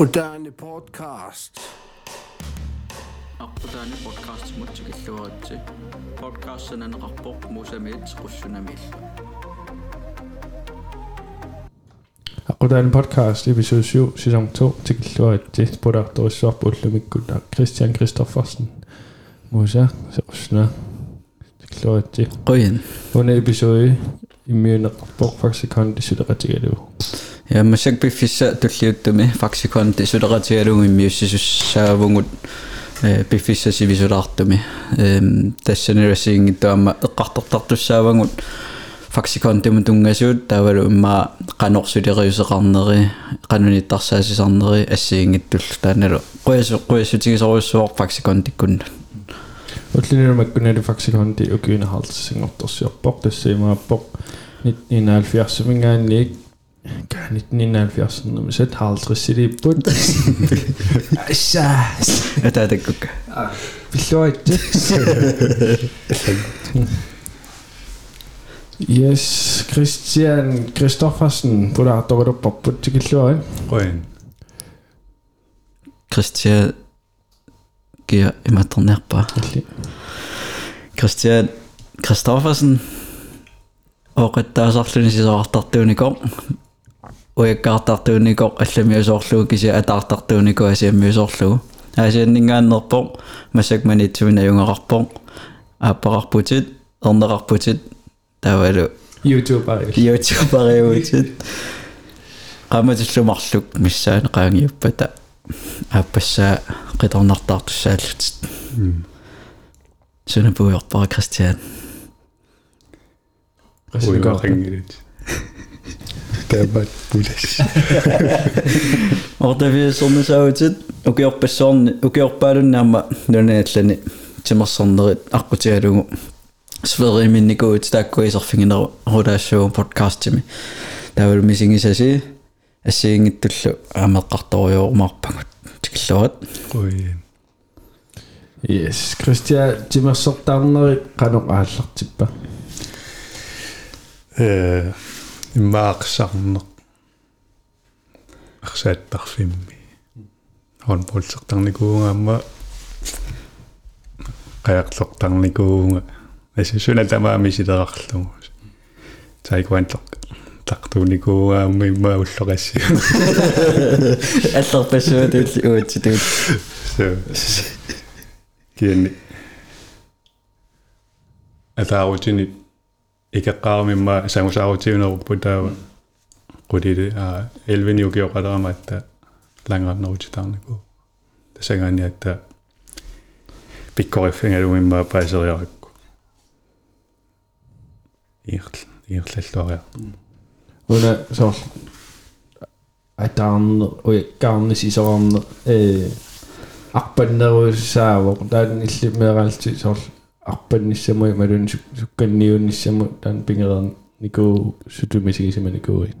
Moderne podcast. Aqtani podcast mutsikilluaratsi. Podcastsananaqarpoq musamit qussunamil. Aqtani podcast episode 7 sæson 2 tikilluaratsi. Podartorissuarpu ullumikkunna Christian Kristoffersen. Musa serussuna tikilluaratsi. Qoyan. Una episode i myenerqarpoq faksikon disileqatigalu. Ja, mä sen biffissä tulliuttumi faksikon tisudaqatialuimmiussisussaavugut biffissä sivisulartumi. Tässä neresiingit tuamma eqqartartartussaavangut faksikon timutunngasuut taavalu imma qanorsuleriuseqarneri qanunittarsaasisarneri assiinngittull taanalu quyasu quyasutigisoruissuoq faksikon tikkunna. Ullinirumakkunali faksikon ti ukyinahartisingortorsiorpoq tassiimaappoq 1979 mingaanniik kan 1970 sat harlsrissiliipput ассаас атаатаккука Villoitte. Yes, Christian Christoffersen pulartorluppaput tikilluari. Qoin. Christian giver imaternerpa. Alli. Christian Christoffersen oqattaasarluni sisoartartuunikor уяккаартартууникор алламиусоорлугу кися атаартартуунику асиаммиусоорлугу аасианнингааннерпо масак манитсуина юнгақарпо ааппақарпутит эрнеқарпутит тавалу YouTube ай. ютубариуутит qamatullumарлук миссаана qaangiuppata ааппассаа қиторнартаартуссааллутит сунапуйорпара кристиан Uiqaqingilit. Tabat pulas. ортависсорнусаутит укиорпассоорни укиорпаалуннаама нунааллани тимерсорнерит аққутигалугу сфериминникуут тааккуисерфингинеру рулаассуу подкастими тавал мисигисаси ассиингиттуллу аамеққарториоормаарпагут тикиллуат Qoin. Yes, Christian Timmersortarneri qanoq ааллартиппа. Э имаақсарнеқ. арсааттарфимми. хон полсертарникуунгаама қаярлортарникуунга асисуна тамаами силерарлугу. тайквантлер тартууникуугаама имма уллоқасси. аллерпассуутулли уутситут So. Kienni. Ataautini икеққармимма сангусаарутигунеруппу таава qulili a elvini ukioqalerama atta langarnerutitарнику тасаганиатта пиккориффингалуимма паасериаракку иерл иерлаллуариа Una så атаарне уяккаарни сисоорне э арпаннеруссаавоқ таан иллимеералти соор арпанниссамуи малун сукканниунниссаму таан пингерерн нику сутумисигисиманикуи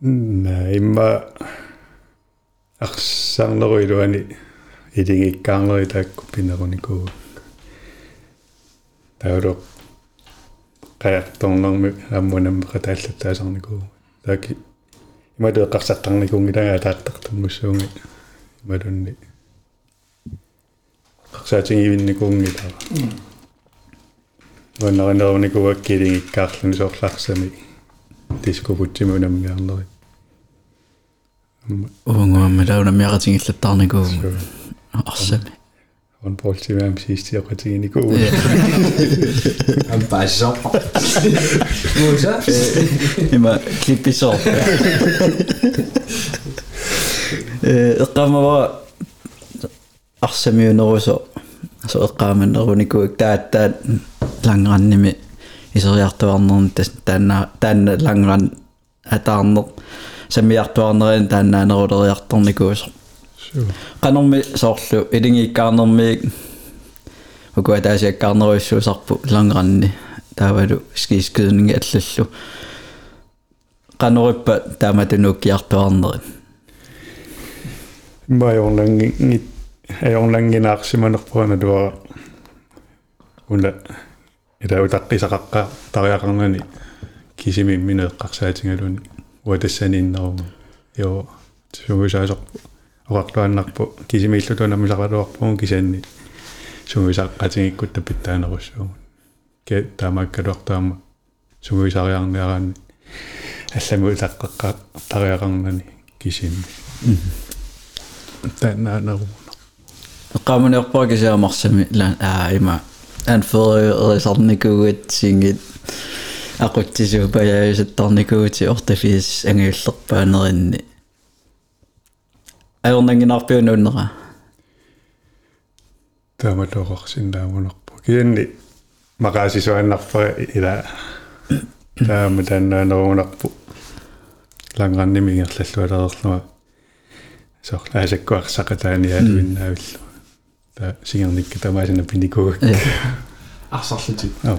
на имма арсаарнеруилуани илингиккаарнери таакку пинеруникуу тауло qajartornermi аммунам qataallаттаасарникуу тааки имадуэ qarсартарникунгилага тааттартармуссуунги ималунни qarsaатингивинникуунгилаа нуаннеринерникуак килингиккаарлуни соорлаарсами дископутсимунаммиарнери унгуаммалаунамиақатингиллаттаарникуу арсами он полтимам систиоқатигиникуу ампассоо муса има клипписоо э эққамава арсамиунерусо со эққааманнеруникуик тааттаат лангранними. Исериартуарнерни тас таанна таанна лангран атаарнер. Самиартуарнерин тааннаанерулериарторникуусо qanорми соорлу. Илингиккаарнэрмиик укуа таасиаккаарнеруиссуусарпу лангранни. Таавалу скискиднинги аллаллу qanориппа тааматунуккиартуарнери иммаайорланги аёрлангинаарсиманерпуана туара уна ида утаққисақаққа тариақарнани кисими минеэққарсаатингалуни уатассанииннаруму ио сугусаасорпу оqarluannarpu кисимииллутунамисарлуарпугун кисаанни сугусааққатигиккут тапиттаанеруссугун ке таамааккалуартаама сугусариарниараани алламу илаққаққа тариақарнани кисимми танаанеру эққамунеорпаа кисаамарсами ла аа има анферисарникугут сингит aquttisupajayusattарникуути ортафиис ангиуллерпаанеринни аернангинарпиунууннера тааматоқарсиннаамунерпу кианни мақаасисуаннарпара ила таама таннаанерунарпу ланграннимингерллаллуалерерлуа сорла асаккуарсақатаани алуиннаавиллу та сингерникка тамаасина пиникугак арсарлутик аа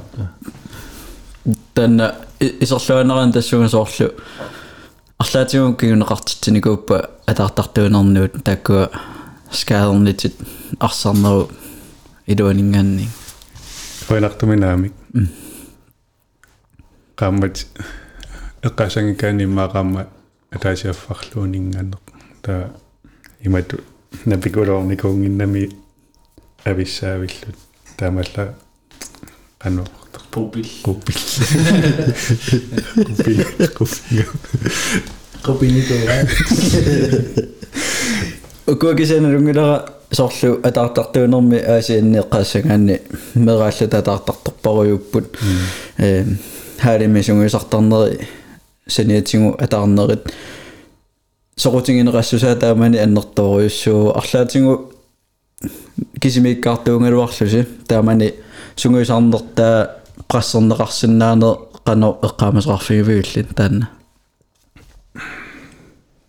танна исерлуанеран тассуга соорлу арлаатигун кигунеқартитсиникууппа атаартартуунернуут тааккуа скаалернитит арсарнеру илуанингаанни коинартуминаамик qaammat eqqasangikaanimmaa qaamma ataasiaffарлуунингаанер таа имату напикулоорникунгиннами ависсаавиллут таамалла qannuqtar пупил quppill quppill quppill qopinitуа укуакисаналунгилера соорлу атаартартуунерми аасианнеэккаассагаанни мераалла татаартарторпаруйуппут э хаалими сунгуисартарнери саниатингу атаарнерит сорутингинерассусаа таамани аннерторуйуссуу арлаатингу кисимиккаартуунгалуарлуси таамани сунгуисарнертаа qassernеqarsinnaane qano eqqaamasarfigivigullit taanna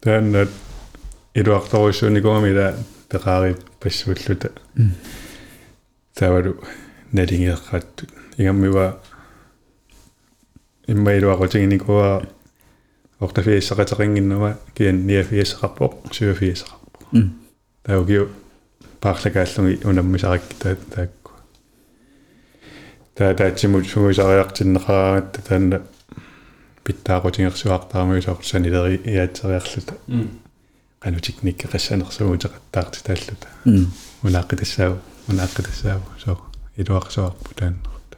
тааннат илуарторуссууникуами ила пеқаари пассууллута тавалу налингеэққаттут игаммива имма илуақутигиникуа ортафииссақатеқингиннума киан ниафииссақарпоқ сюафииссақарпоқ таугиу паарлакааллуги унаммисаракки таа таакку таа таатсимут сугусариартиннеқараагатта таанна питтаақутингерсуартаармуисоор санилери иаатсериарлута qanutikknikki qassanersuguteqattaarti taалluta unaaqqitassaau unaaqqitassaau so iluaqsuarpu taannerta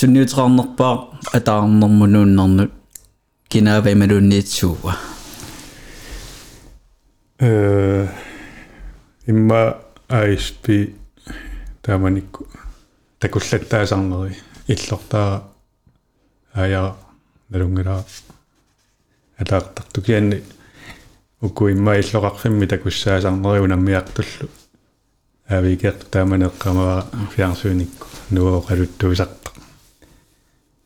sunniuteqarnerpaa atаарnermunuunnernut kinaavaimaluunniitsuuwa э имма ISP тааманикку такуллаттаасарнери иллортаа аяа налунгала атаартарту кианни уку имма иллоқарфимми такуссаасарнери унаммиартуллу. Аавигеэрту тааманеққамава фиарсууникку нуоқалуттуисарта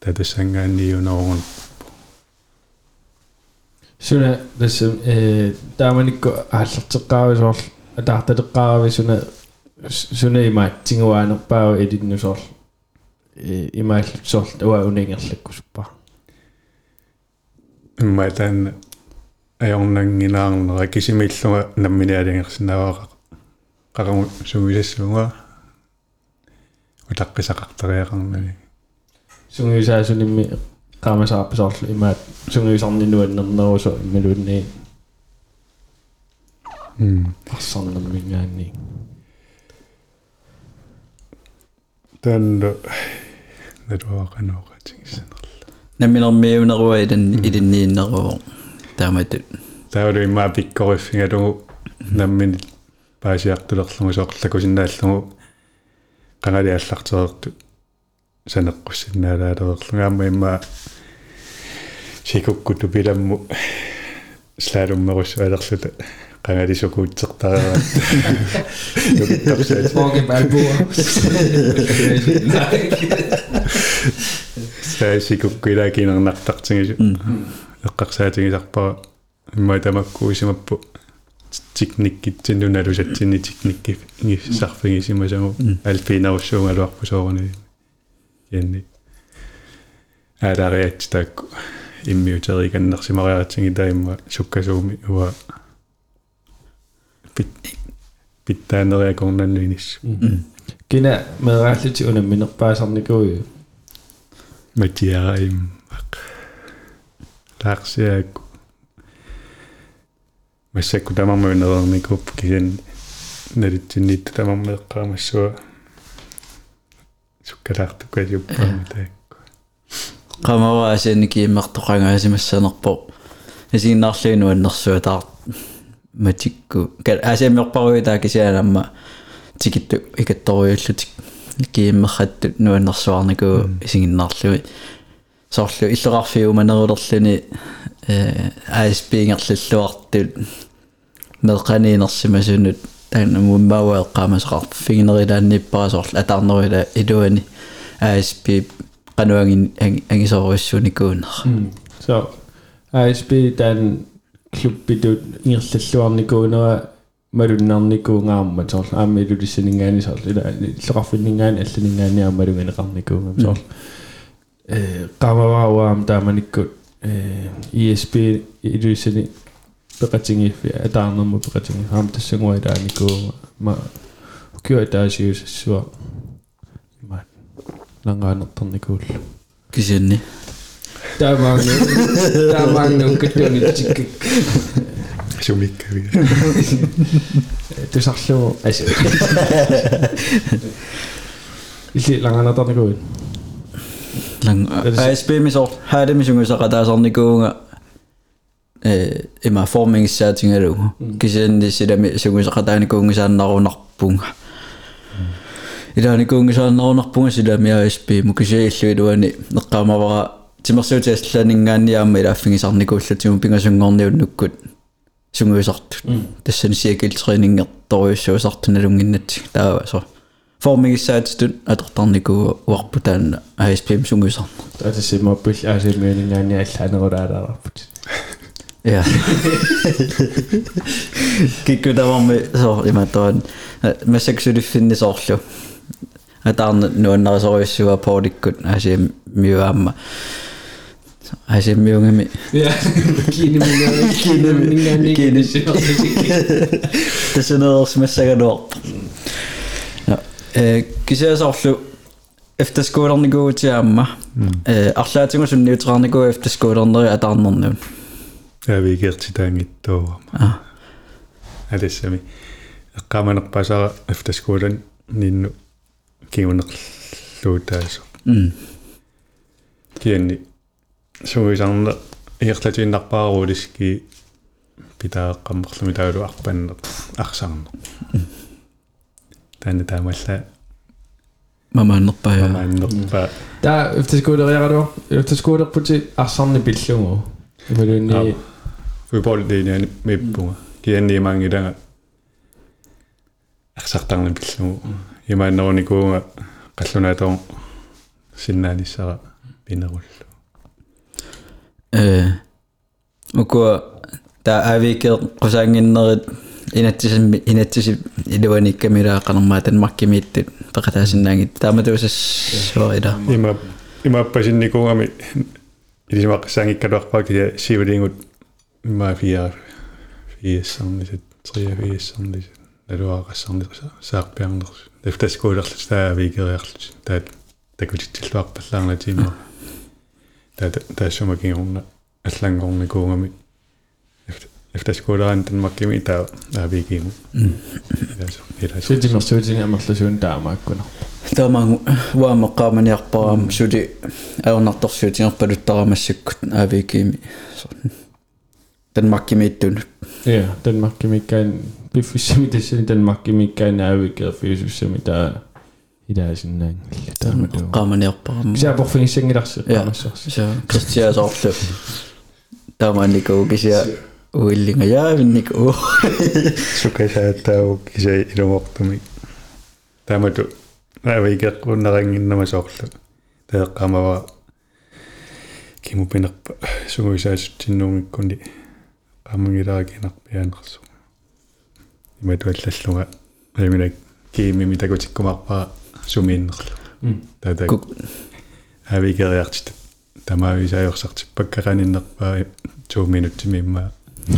татассангаанниунерун суна тассам э тааманикку ааллартеққаависоор атаарталеққаави суна суна имаатсигуаанерпаава элиннусоор э имааллутсоор уа унингерлаккусуппа имма таан аёрнангинаарнера кисимиллуга намминиалингерсинаваа qaqamu sugisassунга утаққисақартериақарнани сунгуисаасунимми qaamасаарписоорлу имаат сунгуисарнинуаннернерусо иммалуунни м арсарнаммингаанни таанда натуақанооқатигиссанерла намминермиунеруа илан илиннииннеруу тааматут таавалу иммаа пиккориффингалугу наммини паасиартулерлугу сооқлакусиннааллугу qangali аллартерерту санеққуссиннаалаалерерлугу аама иммаа сикуккуту пиламму слаалуммерус алерлута qangali сукуутсертараат юккарсаат Morgan Balboa саасикуккуила кинернартартигису эққарсаатигисарпара имма тамаккуисимаппу тикниккитсинуналусатсини тикникки ингиссарфигисимасагу алпинеруссуунгалуарпу соорни янни алариатси таакку иммиутериканнерсимариаратсиги таимма суккасууми уа пит питтаанериакорнаннуинис кина мерааллути унамминерпаасарникуи матиараим ларсиаакку массакку тамармуинерерникуп кисин налитсинниитту тамармеэккаамассуа суккалаартуккасиуппаама таакку qamava asiani kiimmertoqangaasimassaanerpo isiinnaarluinu annersuа таа матикку кал асиамиорпаруи таа кисиаламма тикитту икатторуйуллутик кииммерраттут нуаннэрсуарнику исигиннаарлуи соорлу иллеқарфиу манерулерлүни э аспиингерллуартут меқаниинерсимасунут таана муммауаэққаамасеқар фигинерилаанниппара соорлу атаарнерила илуани аспи qanуангин ангисоруссуникуунер so ASB dan klubbitut ingерллуарникуунера малуннарникуунгаама соор аами илулиссанингаани соор ила леқарфиннингаани алланингаани малунгинеқарникуунга соор э qamavaawaam taamanikku э ESP илулиссани пеқатингиффи атаарнерму пеқатинги хаам тассангуайлааникуунга ма кюатаасиусассуа има лангаанерторникуулла кисианни таамаангу таамаангу киттуни тиккик сумиккави тусарлуу ас или лангаанерторникуут lang ASB misor haadamisungusaq taasarnikuunga э има формингissaatingalu кисианни силами сугусақатааникуунгисааннарунарпунга илааникуунгисааннарунарпунга силами ASB мукисииллуилуани неққаамавара тимерсуутиаслланингаанниаама илааффигисарникууллатиму пингасунгорниуннуккут сунгуисартут тассани сиакилтренингерторуйуссуусартуналунгиннатсик таава со формингissaattut атортарникуу уарпутаанна ASP сунгуисарна таасиммаппил аасимиунингаани аллаанерулаалаараппут Ja. Kikkutamammi so imatoan massaksulufinni soorlu. Ataarna nuannarisoruissua poodikkut asiam miuaamma. Asiam miungami. ja kiinimmingaani kiinimmingaani Tässä nederst massaganuarpa. Ja. Eh kisiasoorlu efterskolernigu Eh арлаатингу сунниутеқарнику efterskolerнери атаарнернуун. авигертитаангиттуурама А. алиссами эққаманерпасара афтаскуулан нинну кигунерлуутаасо М. кианни Сугисарна иерлатииннарпааруулиски питааққаммерлуми таалу арпаннер арсарнер таана таамалла. Мамааннерпаа. мааннерпа таа эфтэскуулериарадуа эфтэскуулерпути арсарни пиллугу ималуунни футболлиниани миппунга. Кианни мангилага арсартарни пиллугу имааннеруникуунга қаллунаатоо синнааниссара пинеруллу э мукуа та авикер qusangиннерит инатсисимми инатсиси илуаниккамилаақарнермаа танмаркимииттут пеқатаасиннаангит тааматуусас суарида има имаппасинникуугами илисимаққсаангиккалуарпаа кия сивлингут има фиа фиессарнисат трия фиессарнисат налуаақассарниса саарпиарнерс эфтаскуулерлут таа викериарлут таат такутиттиллуарпаллаарна тима таа таасумакингорна аллангорникуугами эфтаскуулеран танмаккими таа авикиму илас ситимерсуутинги амерласуун таамааккуна таамаангу уаамеққааманиарпараам сули аунарторсуутингерпалуттарамассаккут авикими танмаркимииттун ja Danmarkimikkain piffussami тассани Danmarkimikkain аавикер фиусуссами таа илаасиннаангилла тааматуу қааманиарпарам кисаапорфигиссангиларси Ja. qamassарси så кристиасоорлу таамааникуу кися уиллинга. Яавинникуу сукасааттаау кисай илумортуми таамату авигеққуннерангиннама соорлу таэққамава кимупинерпа. Сугуисаасутсиннуунгиккуни qamangilaakinarpianersu иматуаллаллуга амина киимими такутиккумарпаа сумииннерлу тата Кук. авигериартит тамаависаажорсартиппаккараниннерпаа 2 минуттими имма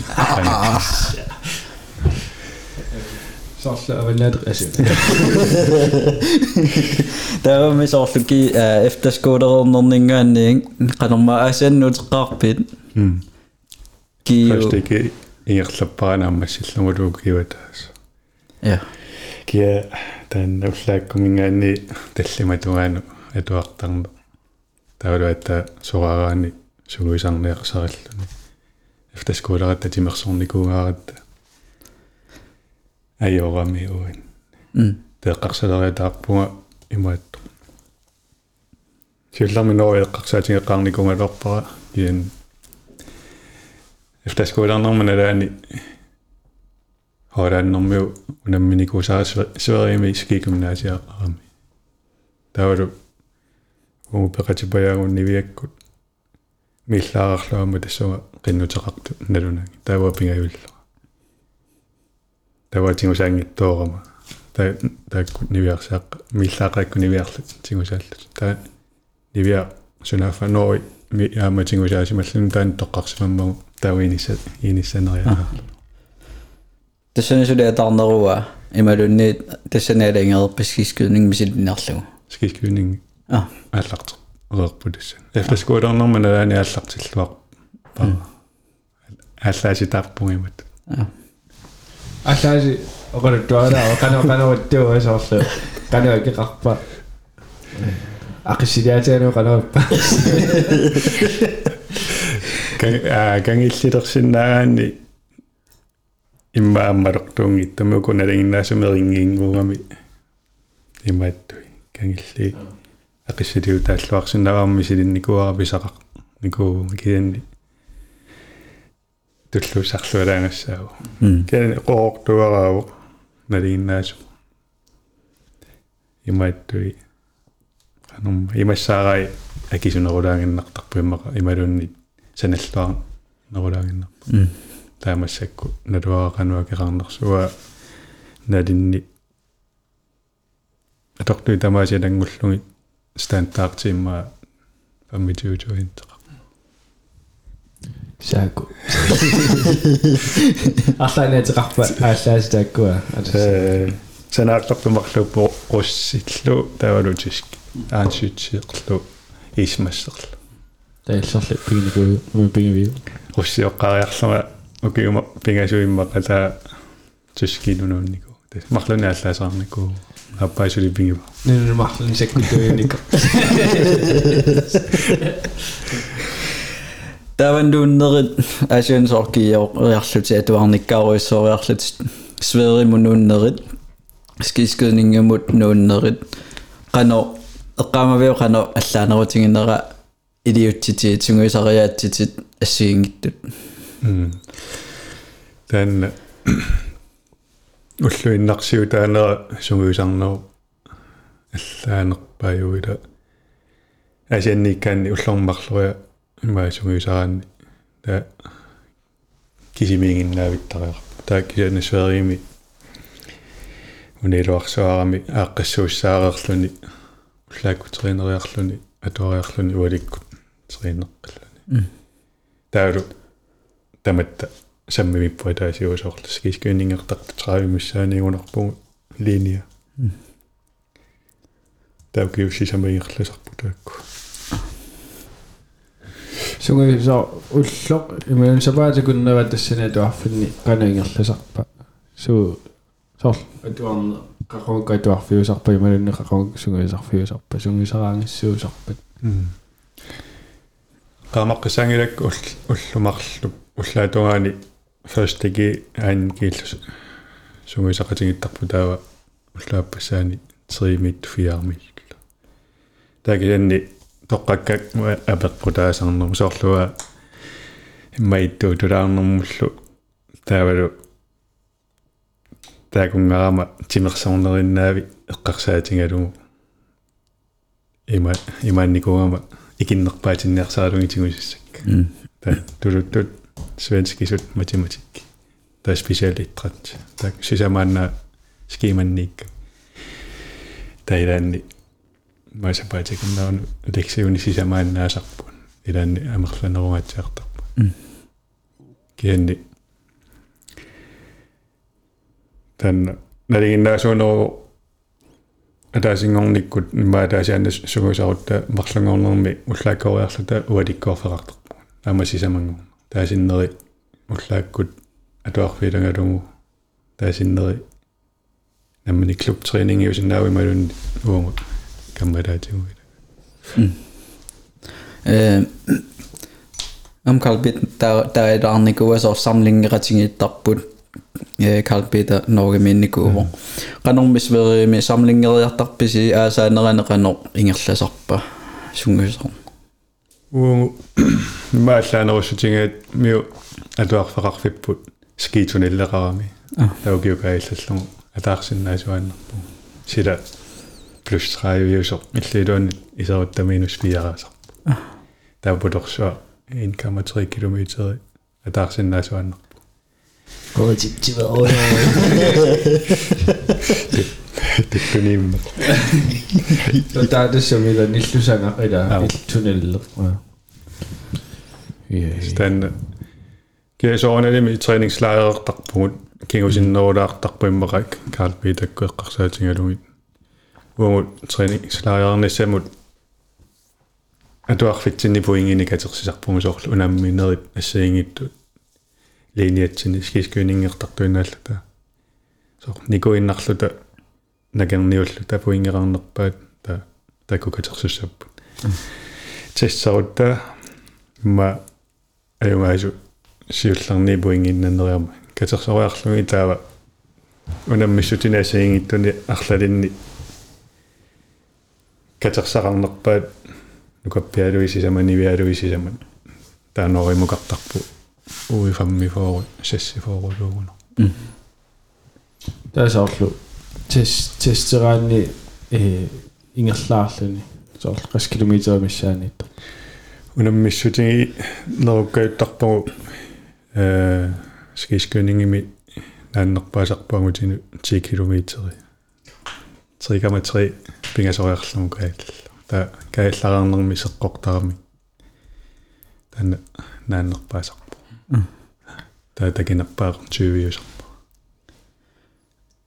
соорлу аваннаат асу таамами соорлуки эфтерскуулернернингаанниин канарма асааннутеққарпит м киу фаштеки ингерлаппаранааммассиллумулуу киватаас Ja. кия Таан уллааккумингаани таллиматугаану атуартарна таулуатта сораараани сугуисарнеқсариллуни эфтаскууларатта тимерсорникуугааратта айорами уин Mm. теэққарсалериатаарпунга имаатту силларми ноо эққарсаатингеққарникунгалорпара киан эфтаскууларнэрманалаани хоорааннэрмиу унамминикусаас сверими скигимнасиаарами таавалу уу пекатипаяагуннивиаккут миллаарарлуама тассуга qinnuteqartu налунаги таава пингаюлла таава тингусаангиттоорама та таакку нивиарсаақ миллаақаакку нивиарлут тингусааллут та нивиа сунафа ной ми яама тингусаасималлун таан тоққарсимаммагу таавинисса иниссанериаа Тассанасулиа тарнеруа ималунни тассанаалангерпаскискуунинг мисилиннарлугу. скискюнинг А. ааллартер оерпутассан эфтаскуулернэрмана аани ааллартиллуақ паа ааллааси таарпугимат аллааси оқалуттуараа қано қанаваттуа соорлу қано икеқарпа ақисилиатаану қанаваппа кангиллилерсиннаагаани иммааммалертуунгиттаму куналагиннаасумерингингуугами имааттуи кангилли. Ақиссилиу тааллуарсиннаваарми силинникуара писақақ никуу кианни туллуусарлуалаангассааву Mm. киан қоортуарааву налигиннаасу имааттуи анум имассаарай акисунерулаагиннартарпу имаqa ималунни саналлуар нерулаагиннар Mm. Таамассакку. Налуарақануа кеқарнерсуа налинни атортуи тамаасилангуллуги стандартимма паммитиутуинтеқа сааку арлаанаатеқарпа ааллаас тааккуа э санаартарпумарлуппо руссиллу тавалутиск аансуутсиэқлу исмассерлу. Таиллерли пигникуу уми пигивиу руссиоққариарлуга укиума пингасуиммақата тускинунууннику тас марлуни аллаасаарнику аппаасули пингива нин марлун саккутуиник Тавандууннерит асуунсоркииориарлути атуарниккааруиссоориарлут сверимунууннерит скискунингамут нууннерит qano эққаамавиу qano аллаанерутингинера илиутсити тунгуисариаатситит ассигингиттут тан уллуиннарсиу таанера сугуисарнеру аллаанерпаюила асианниккаанни уллормарлуя имаа сугуисараанни та кисимиингиннаавиттариар таа кисианнасверими унилуарсуарами ааққассууссаарерлуни уллаакку тренериарлуни атуариарлуни уаликкут тренеққаллуни таалу таматта саммимиппуа таасиусоорлу скискунингертарта траавимиссааниунарпугу линия таукиусси саммингерласарпу таакку сунгуисаа уллоқ имаан сапаатакуннава тассана туарфинни канаингерласарпа суу соор атуарна qaqonga tuarfiusarpa imalunne qaqonga sunguisarfiusarpa sunguisaraangissuusarpat qaamaqqisangilak уллумарлу уллаатугаани ферстиги аан кииллус сугуисақатингиттарпу таава уллааппассаани тримит фиармит тагианни тоққаккак апеққутаасарнерму соорлуа иммаиттуу тулаарнэрмуллу таавалу таагунгарама тимерсорнериннаави эққарсаатингалугу има имаанникугама икиннерпаатинниарсаалуги тигусиссак Mm. та тулуттут свенскисут математик та специалиттрат та сисамаанна скиманник тайлаанни масапаатикуннаану лексиуни сисамааннаасарпун илаанни амерланеругатсиартарпу Mm. кианни тан налигиннаасуунеру атаасингорниккут имаатаасианна сугусарутта марлангорнерми уллааккориарлута уаликкоорфеқартарпу аама сисамангор таасиннери уллааккут атуарфиилагалугу таасиннери наммани клубтренинг иусиннаавималун ууму каммалаатигуила э ам калбит та таидарникуа соо самлингератингиттарпут э калбита норгеминникууво канормис верими самлингериартарписи аасаанеранеқано ингерласарпа сунгусоо ууму мааллаанерусутингаат миу атуарфеқарфиппут скиитуниллеқарами таугиукаиллаллугу атаарсиннаасуааннарпу сила плюс 30 юусо иллилуани исерутта минус 4 таапуторсуа 1,3 километри атаарсиннаасуааннарпу Коотитсива оо. тэккунимма Таатассамила ниллусанга ила туннелле. Ja. стан кеасооналими тренingslejrertarpugут кигусиннерулаартарпуиммакак Карл Питакку эққарсаатингалугит уумут тренingslejrernissamut атуарфитсинни пуингини катерсисарпугу соорлу унамминерит ассаингиттут линиатсини скискунингертартуинааллата соор никуиннарлута накерниуллу тапуингеқарнерпаат та такку катерсуссаппут тессарутта ма аюгаасу сиулларни пуингиннанериарма катерсориарлуги таава унаммиссутинаасаингиттуни арлалинни катерсақарнерпаат нукаппиалуисисаманивиалуисисаман тааноримукартарпу уи фамми фоору сасси фоорулуугуна Таасоорлу тес тестераанни э ингерлаарлуни соор 60 км миссааниитто. унаммиссутиги неруккаюттарпагу э скискунингими нааннерпаасарпаагутину 10 км 3,3 пингасориарлугу каалла та кааллараарнерми сеққортарами танна нааннерпаасарпу та такинерпаақ 20 юсарпу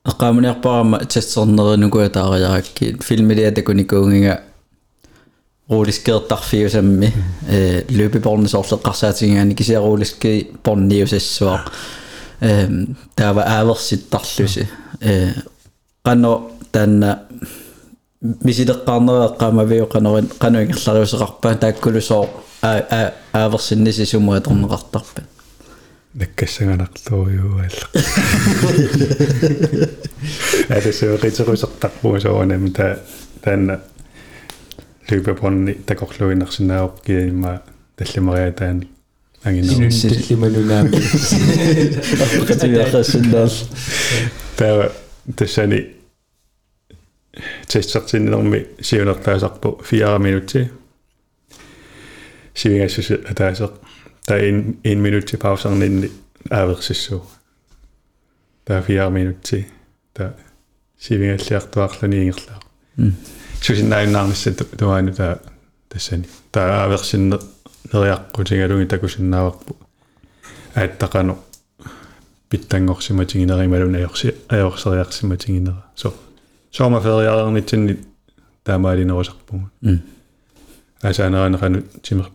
эққааманиарпарама тассернеринукуа таариаракки филмилиатакуникуунгига рулискеэртарфиусамми э løbebåndsorleqqarsaatigaani kisiaruuliski porniusassuaq эм таава ааверситтарлуси э qano таанна мисилеққарнереэққаама виоқанерин qanуингерлариусеқарпаа тааккулусоо аа ааверсинниси сумуаторнеқартарпа наккассаганарлуйуалла ада сеоқитерусертарпуу соонами та таанна лүпепонни такорлуинерсинааоп киимма таллимариатаани ангинер Тиллиманунаами. qativiaqassиннаал таа тассани тестертиннерми сиунертаасарпу 4 минути сивигассуси атаасеқ таа 1 минути паусарнинни ааверсиссуу таа 4 минути таа сивигаллиартуарлуни ингерлаа сусиннаайнаарнisса туаану таа тассани таа ааверсинне нериаққутингалуги такусиннааварпу ааттақану питтангорсиматигинерималуна аёрси аёрсериарсиматигинера со соомафериарернитсинни таамаалинерусарпугу асаанеранеқану тимер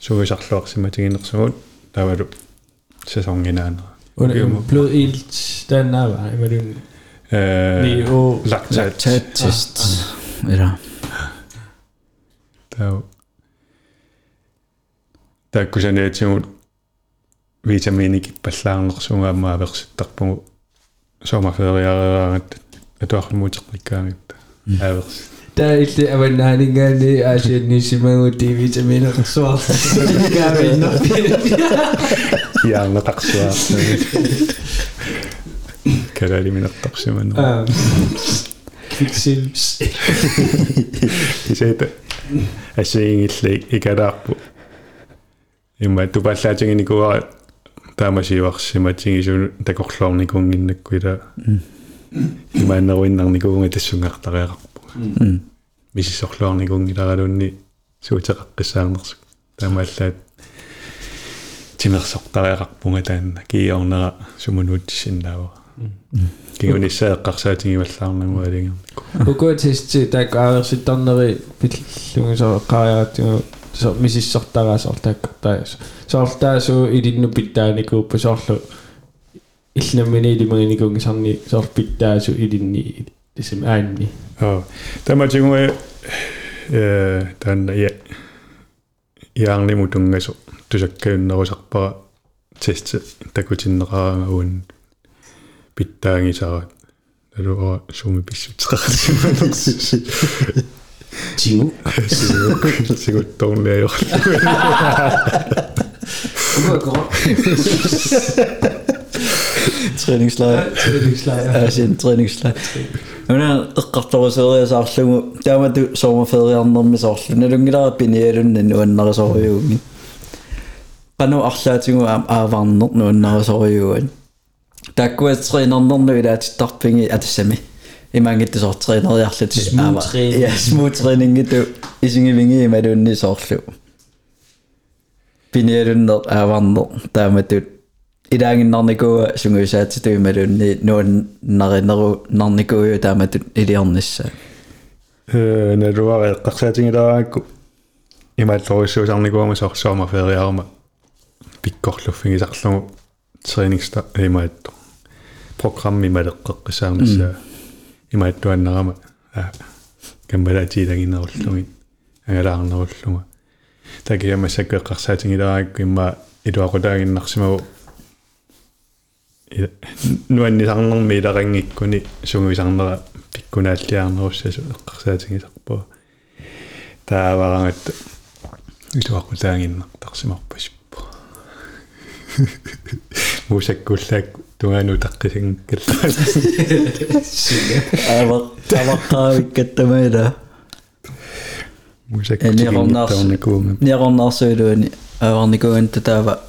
сугисарлуарсиматигинерсугут тавалу sæsonginnaanera Under blod ilt den er var imellem ni э og lactat test ира таа тааккусаниатсигут витаминикиппаллаарнерсугаамаа аверситтарпугу соомафериарераагат атуармуутеққиккаагитта аверс der illi avannaaningaani aasiannissimagu D-vitamiinersuar gaavinner яарнатарсуаа калалиминертарсиману kviksils тисээта асиингилли икалаарпу имма тупаллаатингиникуара таамасиуарсиматингисуну такорлуорникунгиннаккуила имааннеруиннарникуунга тассунгартариақарпу мисиссорлуарникунгиларалунни суутеқаққиссаарнерсук таамааллаат тимерсортариақарпунга таанна киорнера сумунуутсиннаава кигунissaeqqarsaatigivallarnagu алингерникку uguatisti taak aaversittarneri pillungisoeqqaariarattigu so misissortaraasor taakkartaas soortaasu ilinnu pittaanikuuppu soorlu иллнаммини илимагиникунгисарни сорпиттаасу илинни тисим аанни аа таматигуэ э танна я яарниму тунгасо тусаккаюннерусарпара тест такутиннераага уун питтаангисарат алуа суми писсутеқарсиманерсис тигу сигутторнеайор Træningslejr. Træningslejr. Altså en træningslejr. Minä qattarusuuria saarlugu taamatu soormaferiarnermi saarlu nalungilaa pinialunnan nuannarisooriuuggin. Qanu arlaatigu aavarner nuannarisooriuugan. Takkua treenernernu ilaatittarpingi atassami. Imangittu soor treeneriarlut smooth training. Ja, smooth trainingitu isingivingi imalunni soorlu. Pinialunner aavarner taamatut илаангиннарникуа сунгуисаатитуималунни нуаннаринеру нарникуйу тааматут илиарнisса э налуара эққарсаатингилааакку имааллорисуусарникуама сорсуама фериарма пиккорлуффигисарлугу тренингста имаатто программи малеққеққисаарнissaa имааттуаннарама а камбалаатиилагиннеруллугин агалаарнеруллуга такиамассакку эққарсаатингилааакку имма илуақутаагиннарсимагу нуаннисарнерми иларангиккуни сунгуисарнера пиккунааллиарнеруссасу эққарсаатингисарпуа тааварангат илуақутаагиннартарсимарпасиппу мусаккуллаак тугану таққисингкалла ава таваққаавиккаттамаила мусаккуллаакуунга ниарнаарсуилуани аварникуанта таава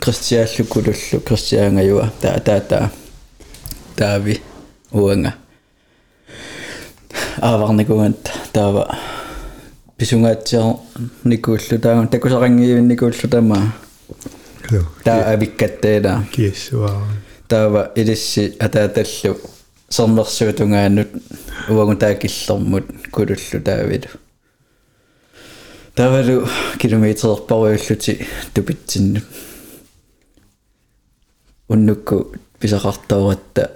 кристиааллуккулуллу кристиаангаюа таа таа таа таави уанга аварникуанта таава писунгаатсиар никууллу таа такусарангиивинникууллу тама таа авиккаттеила киссуаа таава илисси атааталлу сэрнерсуутунгаанут уагу таакиллэрмут кулуллу таавилу тавалу километрерпаруйуллути тупитсинну уннукку писақартауратта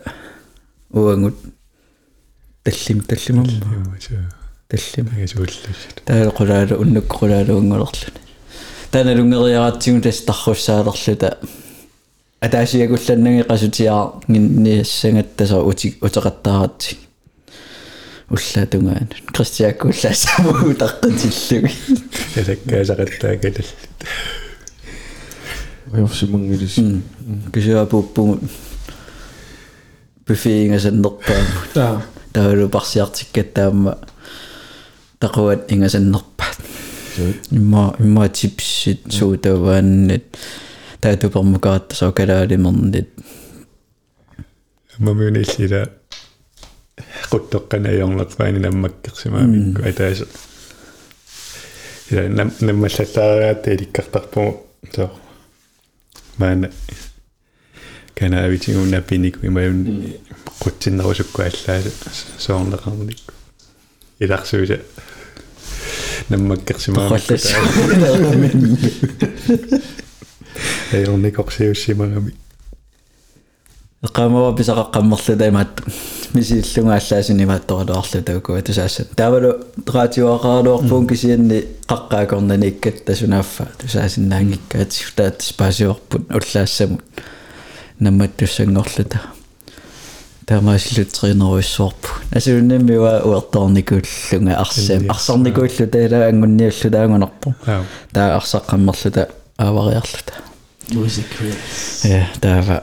уангут таллим таллимамма таллим агасууллуссат таала qulaala qulaala унгулерлуни таана лунгериаратсигу тас тарруссаалерлута атаасиагулланнаги qasutiaa нинниассангаттаса ути утеқаттааратси уллаатунгаан кристиаккуллаасамуу таққатиллуги ясаккаасақаттаакалал Уйорсимангилис кисуапуппугут буфиингасаннерпаа таа таалу парсиартиккаттаама тақуат ингасаннерпаат имма имма чипсит суутавааннит таатупермукаатта сокалаалимернит мамюниллила quttоққанаёрнерпаани наммаккерсимаамикку атааса ила нам наммаллаллаараата иликкартарпу соо маана кана авитигуна пинику имаюн qutsinnerusukku аллааса соорнеқарник. Иларсууса наммаккерсимаамикку аёрникорсиуссимагами эққамава писақаққаммерлута имаат мисииллунга аллаасини имаатторалуарлу тауку тусаасса таавалу траатиуақаалуарпуун кисианни қаққаакорнани иккатта сунааффа тусаасиннаангиккаатиг таат спаасиорпут уллаассамут намматтуссангорлута таамаасиллут тренеруиссуарпу асууннаммиуа уерторникууллунга арсаам арсарникууллу таала ангунниуллу таангунарпу аа таа арсаққаммерлута аавариарлута music я таава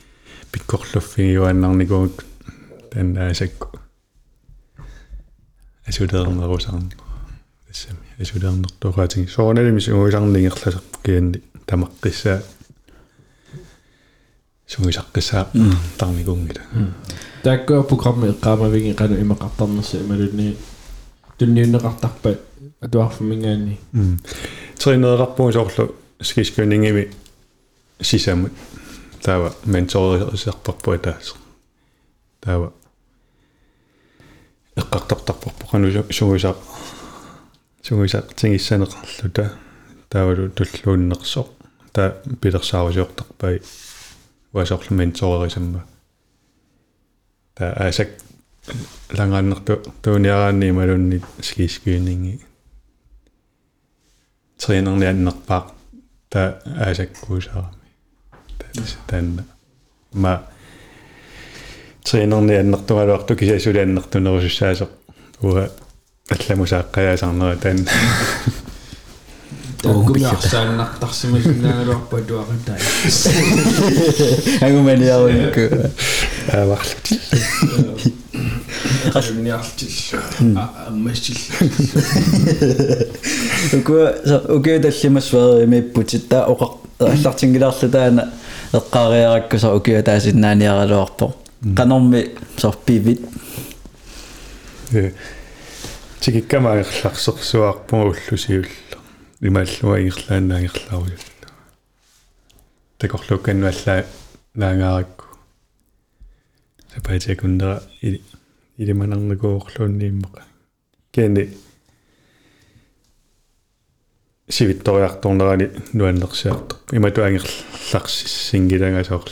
тассаниннеру пиккорлуффигиуаннарникуут таннаасакку асулеернерусаарна тассами асулеернертуqaатинги соорналими сунгуисарнигерласарпу кианни тамаққиссаа сумисаққисаа тармикунгила тааккуа программи эққаамавиги қану имақартарнерси ималунни тунниуннеқартарпа атуарфумингаани тринерqarpung соорлу скискунингими сисамут таава менторисерпарпуа таас таава эққартартарпарпу қану сугусаа сугусаа тингиссанеқарлута. Таавалу туллууннерсоо та пилерсаарусиортарпай уасоорлу менторерисамма та асак лангааннерту тууниараанни малунни скискуининги тренерни аннерпаа та асаккуусаарами танна ма тренерни аннертугалуарту кисасули аннертунерусуссаасо уа алламусааққаяасарнера таан огумиарсааннартарсимасунаагалуарпа туақатай агуманиарунку ааварлут алумниартил аммасил уку уку таллимассуари миппутит таа оқа аллартингилаарлу таана эққаариараккуса уку таасиннааниаралуарпо канорми сорпивит э тикиккамаерларсерсуарпугу уллусиулла имааллуа ирлаанаагерларуйулла такорлукканнуаллаа наангааракку сапаатиакундера или илиманарнакуорлууннииммаqa кени сивитториарторнерани нуаннерсиарто иматуангерларсингилангасоорлу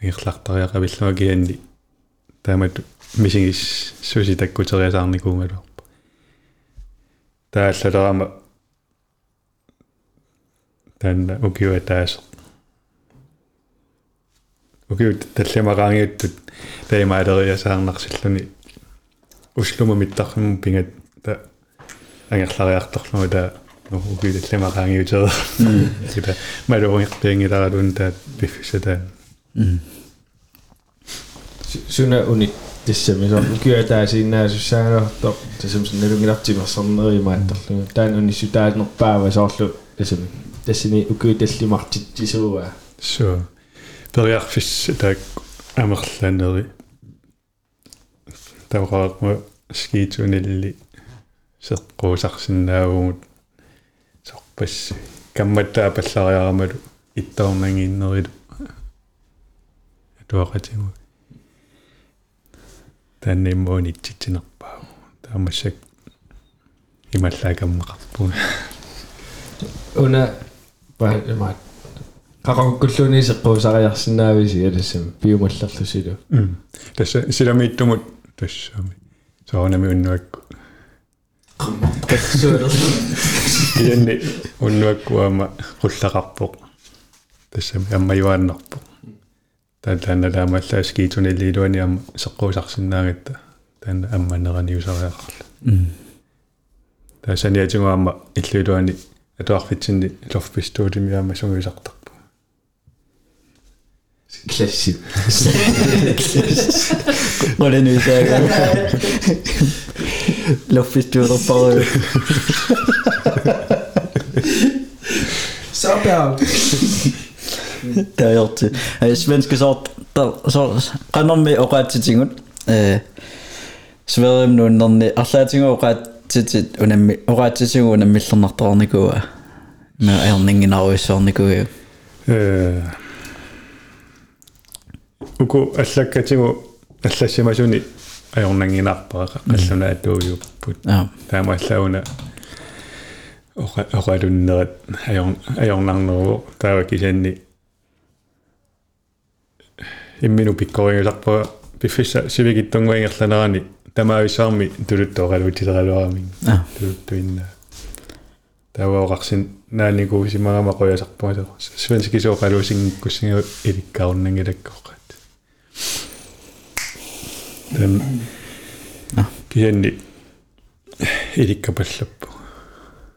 ангерлартариақавиллуа кианни таамату мисигис суси таккутериасаарникуунгалуарпа тааллалерама танна укиуа таас укиут таллимараангиуттут таимаалериасаарнарсиллуни. Услума миттарму пингат та ангерлариарторлума та укиу таллимараангиутер ита малуунгерпиангиларалун таат пиффисатаа суна уни тиссами со кюатаасиннаасуссаагаартор тасамсун налунгилартимерсэрнеримааттарлуга таан уни сутаалнерпаава соорлу тасами тассини укууталлимартитсисууа so периарфис таак амерланери тавраақма скиитунилли сеққуусарсинаагумут сорпас. Камматтаа паллариарамалу иттаорнангииннерилу атуақатигу танниммуун итситсинерпаа таамассак. Ималлаакаммеқарпуна уна ма qaqakkуллуни сеққуусариарсинаависи алассам пиумаллерлусилу тасса силамииттумут тассаами соонами уннуакку ианни уннуаккуама qulлақарпоқ тассами аммаюааннарпоқ таатаана таамаллаа скиитунилиилуани ама сеққуусарсинаагатта таана амманераниусариақарлу таасаниатигуама иллуилуани атуарфитсинни лорфпистуулимиаама сунгисартарпу. Классик Luftbestyrter for... Øh. Sådan. det har jeg gjort til. Øh, svenske så, der, så renner med og ret til tingene. Øh, Sverige nu, når det er slet ting og ret til til under og ret til ting under midlerne gå. Men erningen er også sådan gå. Øh. Uko, altså kan ting og altså ajornanginarpaa qalluna atuuyupпут аа таамааллауна оqa оqalunnerat ajor ajornarneruo таава кисанни иммину пиккорингуларпаа пиффисса сивигиттунгуингерланерани тамаависаарми тулуттоqaluutiserалуарами аа тулуттуинна тааваоqarsin нааникуусимагама qoyasarpuasa свенскисооqaluusингиккуссингу иликкааруннангилаккоqat тан кианни иликкапаллаппу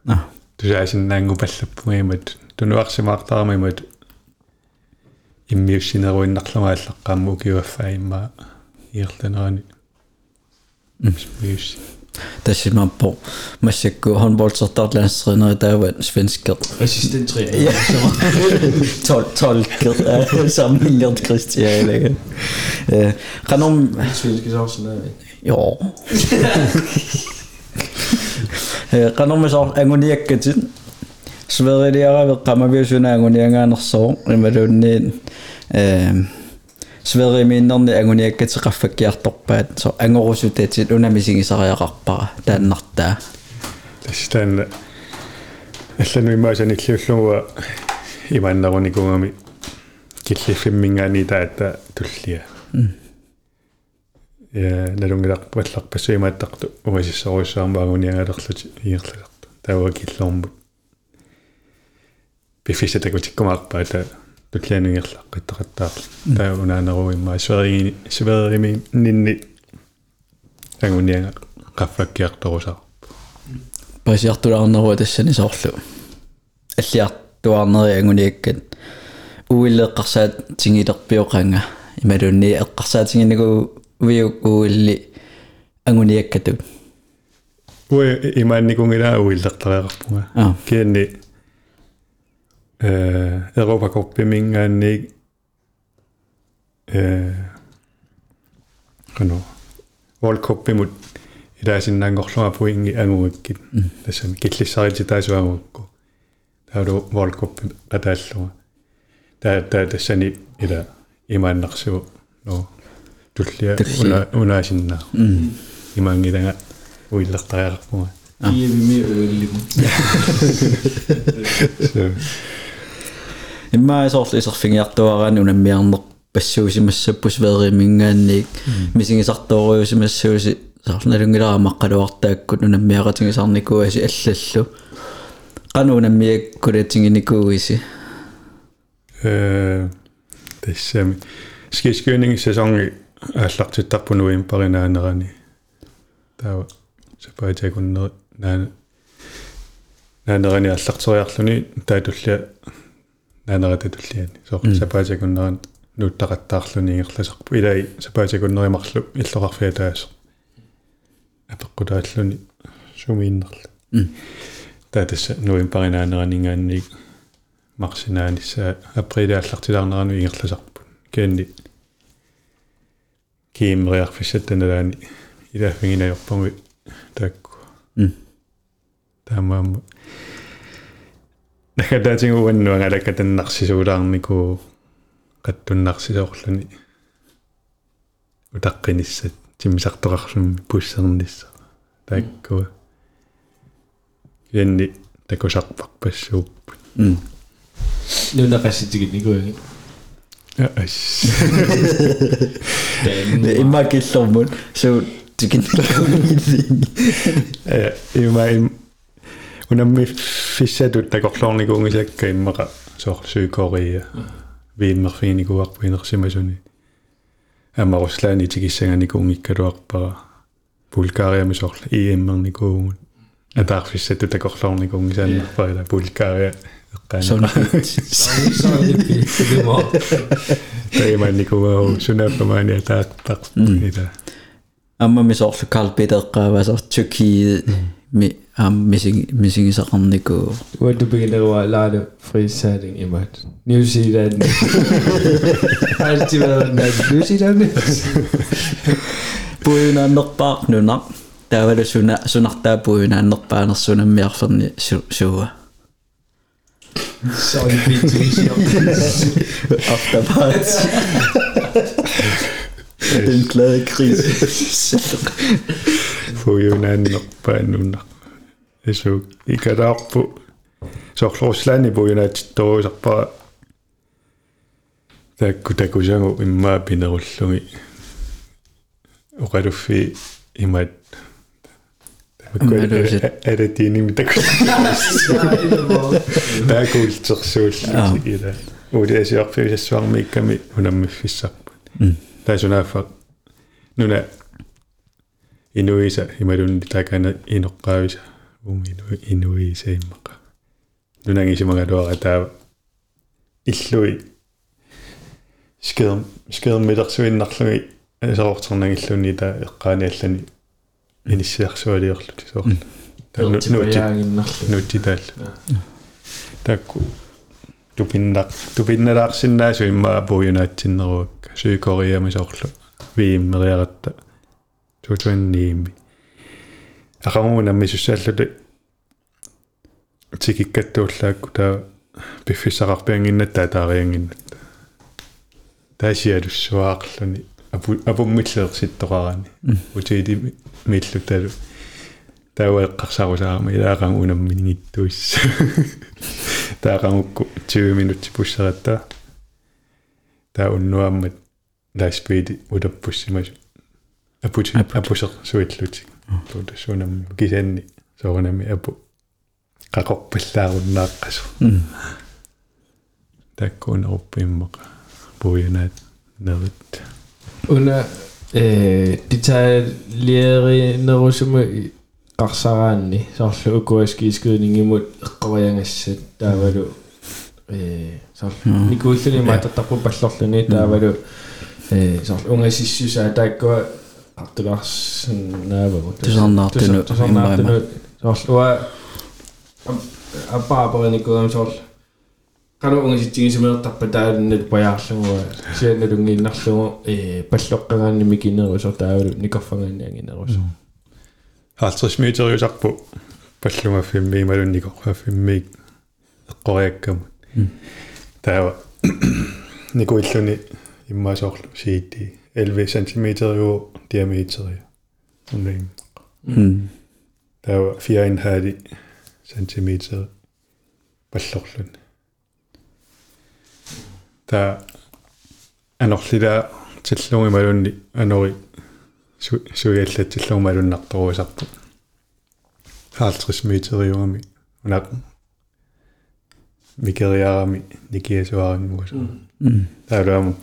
аа тусаасиннаангупаллаппугимат тунуарсимаартаарамимат иммиуссинеруиннарлумааллаққаамму киуаффаа имма иерланерани мис тассимааппо массакку håndboldsortarlandstrænere таават свенскер Assistent 3. Ja. 12 12 sammenlignet Christian. Eh, Kanom Svenske så sådan der. jo. Eh, kanom så angoniakkatin. Sverige qamaviusuna angoniangaanersoo imaluunniin eh Sverige minnerni angoniakkatiqaffakkiartorpaat so angorusutatit unamisigisariaqarpara taannartaa. тастаанна аллану имаасани иллиуллугуа имааннеруникунгами киллиффиммингаани таата туллия я налунгилақ палларпассу имааттарту угасиссоруйссаармаагуниангалерлути иерласарту таава киллоормут пиффисатакутиккумаарпаа та туллианунгерлаа қиттақаттаарлу таа унаанеруиммаа сверигини сверими нинни. Агунианга qaffakkiartorusаа пасиартулаарнеруа тассани соорлу. Аллиартуарнери ангуниаккат уиллеэққарсаат тингилерпиоқанга ималунни эққарсаатингинагу уиу уилли ангуниаккату уэ имаанникунгилаа уиллертариақарпунга аа кианни э европакорпимингаанник э кано волкоппимут илаасиннаангорлуга пуинги ангугаккит тассами киллиссарити таасуагукку таалу волкоппи катааллуга таа таа тассани ила имааннарсугу но туллиа уна унаасиннаа имаангилага уиллертариақарпунга I er vi mere ødelige. so иммаа соорлу исерфингиартуараани унаммиарнер пассуусимассаппус веримингаанник мисигисарторуусимассууси соорлналунгилара маққалуартааккут унаммиаратингисарникуаси аллаллу. Qanu unammiakkulatiнгиникууиси э тассами скискюнинг сезонги ааллартиттарпуну импаринаанерани таа сапаатакуннери наана наанерани. Аллартериарлүни таатуллиа наанерата туллиани соо сапаатакуннеран нуттақаттаарлүни ингерласарпу. Илай сапаатакуннеримарлу иллоқарфиа таас апеққутааллүни сумииннерлу таа тасса нуимпаринаанеранигаанник марсинааниссаа априлиаллартилаарнерану ингерласарпут кианни киимриарфиссаттаналаани илааффигинайорпунги таакку м. Таамаама накатаатингуанну ангалаккатаннарсисуулаарнику qattunnarsisoorluni utaqqinissat тимисартоқарсумми пуссернисса тааккуа янни такусарпарпассууппут м Nu er der rigtig ikke gået. аас имма киллормут суу тикин э има им унамми фиссатут такорлоорникуунгисакка иммаqa соор сюкория вииммерфиникуарпу инерсимасуни амаруслаани тикиссаганикуунгиккалуарпара булгариами соорлу иэммерникуугут атаарфиссату такорлоорникуунгисааннарпарила булгария сон эққаана Så er det fint. Det var. таиманникугау сунааппамаани атаақпақ ита амма мисоорлу карл петерқаавасар тюкиит ми ам мисинг мисигисақарнику Hvor du begynder at lade frisætning i mig. New Zealand. Altid været New Zealand. puinaannerpaaq nunaq taavalu suna sunartaa puinaannerpaanersunammiarferni suua Så er det fint. afterpart den glade kris фуюнааннерпааннунна эсу икалаарпу соорлорслаани пуюнаатитторусарпара таакку такусагу иммаа пинеруллуги оқалуффи имаат Иммалусит. эретиними такку таакуултерсуулли ила улиасиарфигиссуарми икками унаммиффиссарпут таасунааффа нуна инуиса ималунни такана инеққаависа ум ину инуиса иммақа нунангисимагалуара таава иллуи скерм скерм милерсуиннарлуги асаортернагиллуни таа эққаани аллани иниссиарсуалиерлути соорлу нути яагиннарлу нути таал такку тупиннақ тупинналаарсиннаасу иммаа пуюнаатсиннеруакка суикориами соорлу вииммериаратта тутуанниими акамуна мисуссааллути тикиккаттууллаакку таа пиффисақарпиангиннат таатаариангиннат таасиалуссуаақлуни апу апуммиллеерситтоқарани утиити миллуталу тауэққарсарусаарми илаақан унамминингиттуис таақамукку 20 минутти пуссератта таа уннуаммат ласпиди утаппуссимасу апути апусер суиллутик тута сунамми кисанни соорнами апу qaqorpallaarunnaaqqasu takkuuneruppiimmaqa puujunaat nerit уна э деталиеринерусума qarсараанни соорлу укуаскиискуинингимут эққаваянгассат таавалу э соорлу никууллуни маатартарпу паллорлуни таавалу э соорлу унгасиссусаа тааккуа артулаарснаавагу тусарнаартуну тусарнаартуну соорлуа аппааперникуам соорлу qanu ungisittigisumernartarpa taalunnet pajaarluguа сианналунгииннарлугу э паллоққагаанними кинерусор таавалу никорфангаанниангинерусор 50 метериусарпу паллумаффимми малунникорфаффимми эққориаккамут таава никуиллуни иммаасоорлу сиити 11 см диаметери уннин таава 4,5 см паллорлун та анерлила тиллуги малунни анори суиаллатиллуги малуннарторуисарпу 50 метериуами унақ микериарами никиасуариммуса таалуаму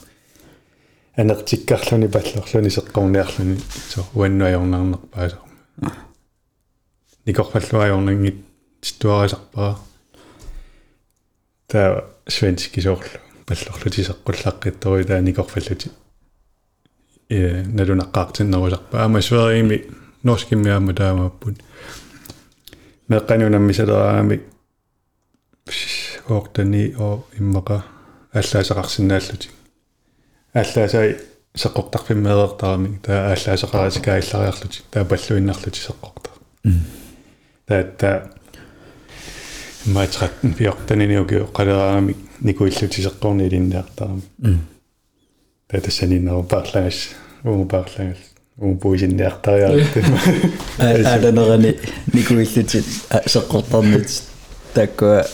анертиккарлуни паллорлуни сеққорниарлуни со уаннуайорнарнерпаасарма никорфаллуайорнангит титуарисарпаа таа свенски соорлу паллорлути сеққуллаққитторуи таа никорфаллути э налунаққаартиннерусарпаа ама сверими норскиммиаама таамааппут меққанунаммисалераами оортани о иммақа аллаасақарсинааллути аллаасай сеққортарфиммеэртарами таа аллаасақарасикаиллариарлути таа паллуиннарлути сеққорта таатта матраттен пиортаниниуги қалераами никуиллути сеққорнилиннаартарами таатассаниннеру паарлангас ууму паарлангас ууму пуисинниартариарт ааланерани никуиллути сеққортарнит таккуа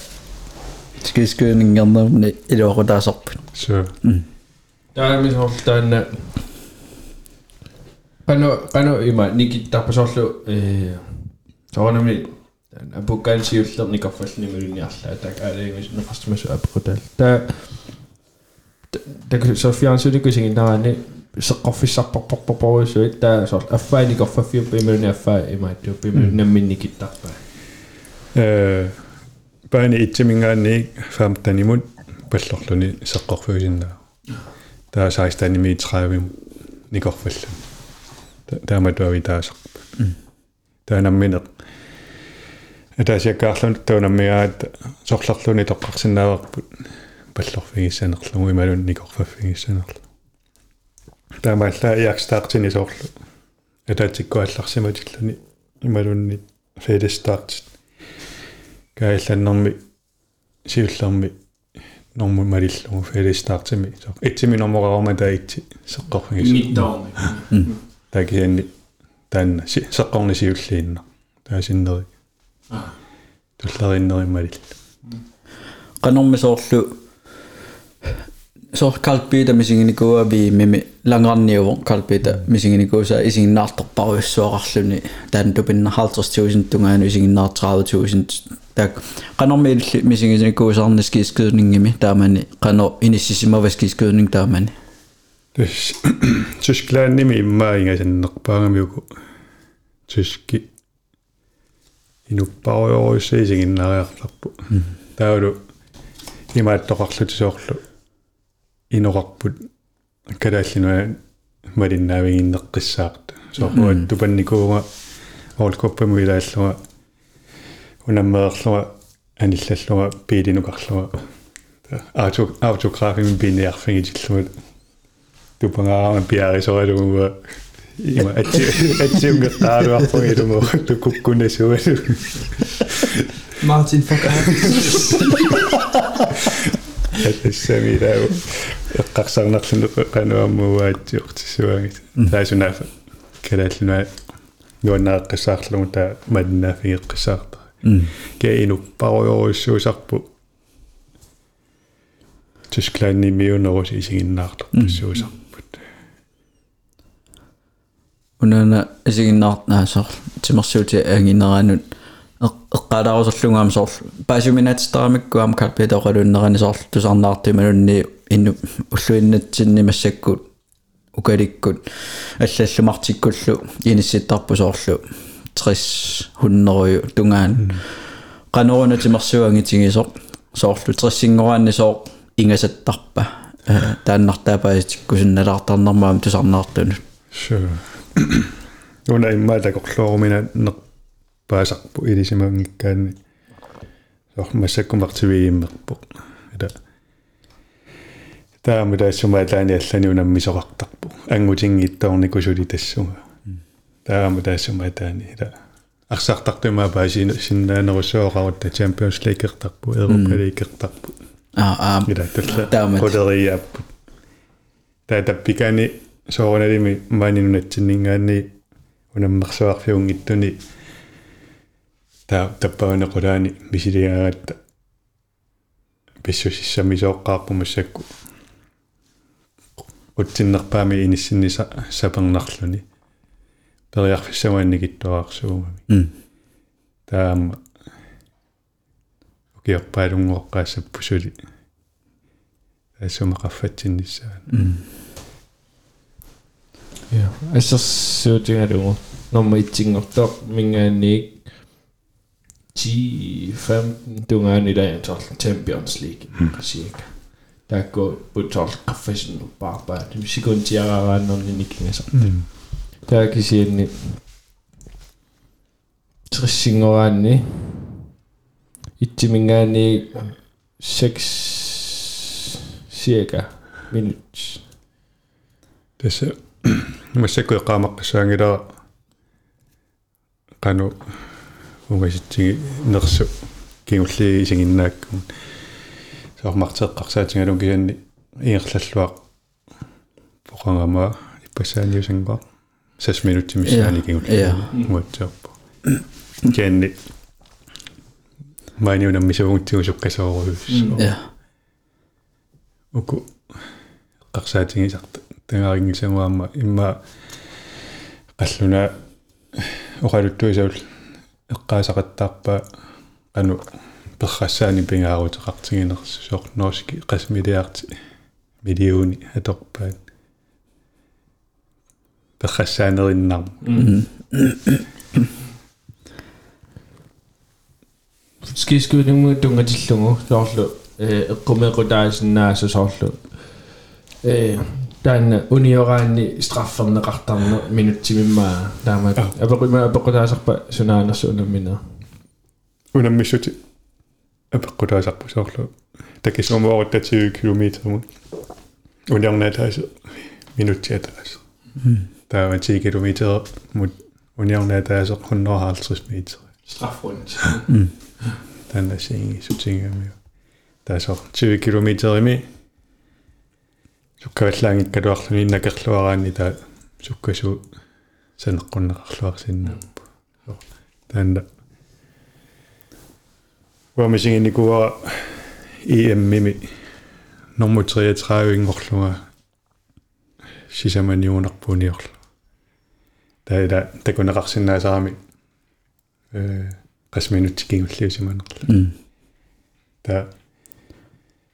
скискунингернерни илуақутаасарпут so таами соорлу таанна пано пано има никиттарпасоорлу э соонами апуккаансиуллерни корфаллни мулуниарлаа так аалаагис нефастмасу апекутал та так софиансуликусингин тараани сеққорфиссарпарпарпарпаруссуит таа соор аффаани корфаффиу пимулуни аффаа имаатту пимулунамминникиттарпаа э баани итсимингаанни фамтанимут паллорлуни сеққорфуусиннаа таа 16 мм. Никорфаллу тааматуави таасарпа таанамминеқ атаасиаккаарлун таунаммигаат сорлерлуни тоққарсинааварпут паллорфигиссанерлугу ималун никорфаффигиссанерлу таамаалла иакстаартини соорлу атаатиккуалларсиматиллуни ималунни федестаартит каилланнэрми сиуллерми норму малиллугу федестаартими соо итсими нормораарма таитси сеққорфигисса ниттаарми такианни таанна сеққорни сиуллиинна таасиннери туллериннериммалил qanорми соорлу соор калпита мисигиникуа би мими лангарниуво калпита мисигиникууса исигиннаарторпаруйссуақарлуни таан тупинна 50000 тунгаanu исигиннаартраавутуусин так qanорми илли мисигиникуусаарнис кискунингими таамани qano иниссисимавас кискуунинг таамани тэс тусклаанними иммаа ингасаннерпаагамиуку туски инуппаруйоруйссаа исигиннариарларпу таалу имааттоқарлути соорлу инорарпут калааллинуа малиннаавигиннеққиссаарт сооруат тупанникууга оолкоппаму илааллуга унаммеерлуга аниллаллуга пиилинукарлуга ауто автографими пиниарфигитиллугут тупангаарама пиарисоралугуа има атси атсиунгертааруарпуг илумо туккунасуалу Martin Fokker. ассамилау эққарсарнерлуну қануаммууаатсиортиссуагит таасунафа калааллуна нуаннааққиссаарлугу таа маннаафигеққиссаарта ке инуппаруйоруссуусарпу Tyskland миунерус исигиннаартор пассуусарпут унана исигиннаартнаасоор тимерсуути ангинераанут эққалаарусерлунгаам соор паасуминатстарамиккуам калпитоқалууннерани соор тусарнаартиманунни инну уллуиннатсинни массаккут укаликкут аллаллумартиккуллу инисситтарпу соорлу 60 100 тунгаан qanuruna timersuangitигисоқ соорлу 30-сингораанни соор ингасаттарпа тааннартаапаатиккусинналаартарнэрмаам тусарнаартунут sure уна имма такорлуорумина не паасарпу илисимангиккаанни соор массаккумартивииммерпо ила таама таассумаалаани аллани унаммисоқартарпу. Ангутингиттаорникусули тассуга таама таассумаатаани ила арсаартартумаа паасин синнаанерусуоқарутта Champions League-ертарпу Europa League-ертарпу аа аа ила талла таамат. Полериаппу таатаппикаани соорналими маанинунатсиннингаани унаммерсуарфиунгиттуни таа таппаанеқулаани мисилиаагатта писсусиссамисооққарпу массакку утсиннерпаами иниссинниса сапернарлуни периарфиссамаанникиттуаарсуугами м Ya. Esas shooting aduh. Nomor icing ngoktok mingani G 15 dungan i dag tol Champions League hmm. cirka. Der går på tol professional barbar. Det vil sige kun til at rende nogen i nikken så. Altså. Hmm. Der kan sige den Trisingorani Ittimingani 6 cirka minut. Det массакку эқаамаққассаангилаа қану угаситсиги нерсу кигулли исигиннааккун соормартеэққарсаатингалун кианни иерллаллуақ поқангама иппассааниусангуа 6 минутти миссаани кигулли Ja. муатсааппу. Кианни маниунам мисуугутсигусоққасоорус ja уку эққарсаатингисарта тагаарингисамуаама имма қаллуна оқалуттуисаул эққаасақаттаарпа ану перрассаани пингаарутеқартигинерс соорнооски қасмилиарти милиуни аторпаат перрассаанериннар скискуунуму тунгатиллугу соорлу э эққумеқутаасиннааса соорлу э таанна униораанни страффернеқартарна минутсимиммаа таамат апеқима апеқутаасарпа сунаанерсу унаммина унаммиссути апеққутаасарпу соорлу такисумуорутатиу километрмут униорнаатаас минутсиатаас таава 10 километр мут униорнаатаас 150 метр страффрунд танна синги сутингами таасо 20 километрими суккаваллаангит калуарлуни накерлуараани таа суккасу санеққуннеқарлуарсиннааппу таанна уамисингиникуа EM-мими номер 33 ингорлуга сисаманиунарпуниорлу таила такунеқарсинаасарами э qasminut kingulliusimanerlu м та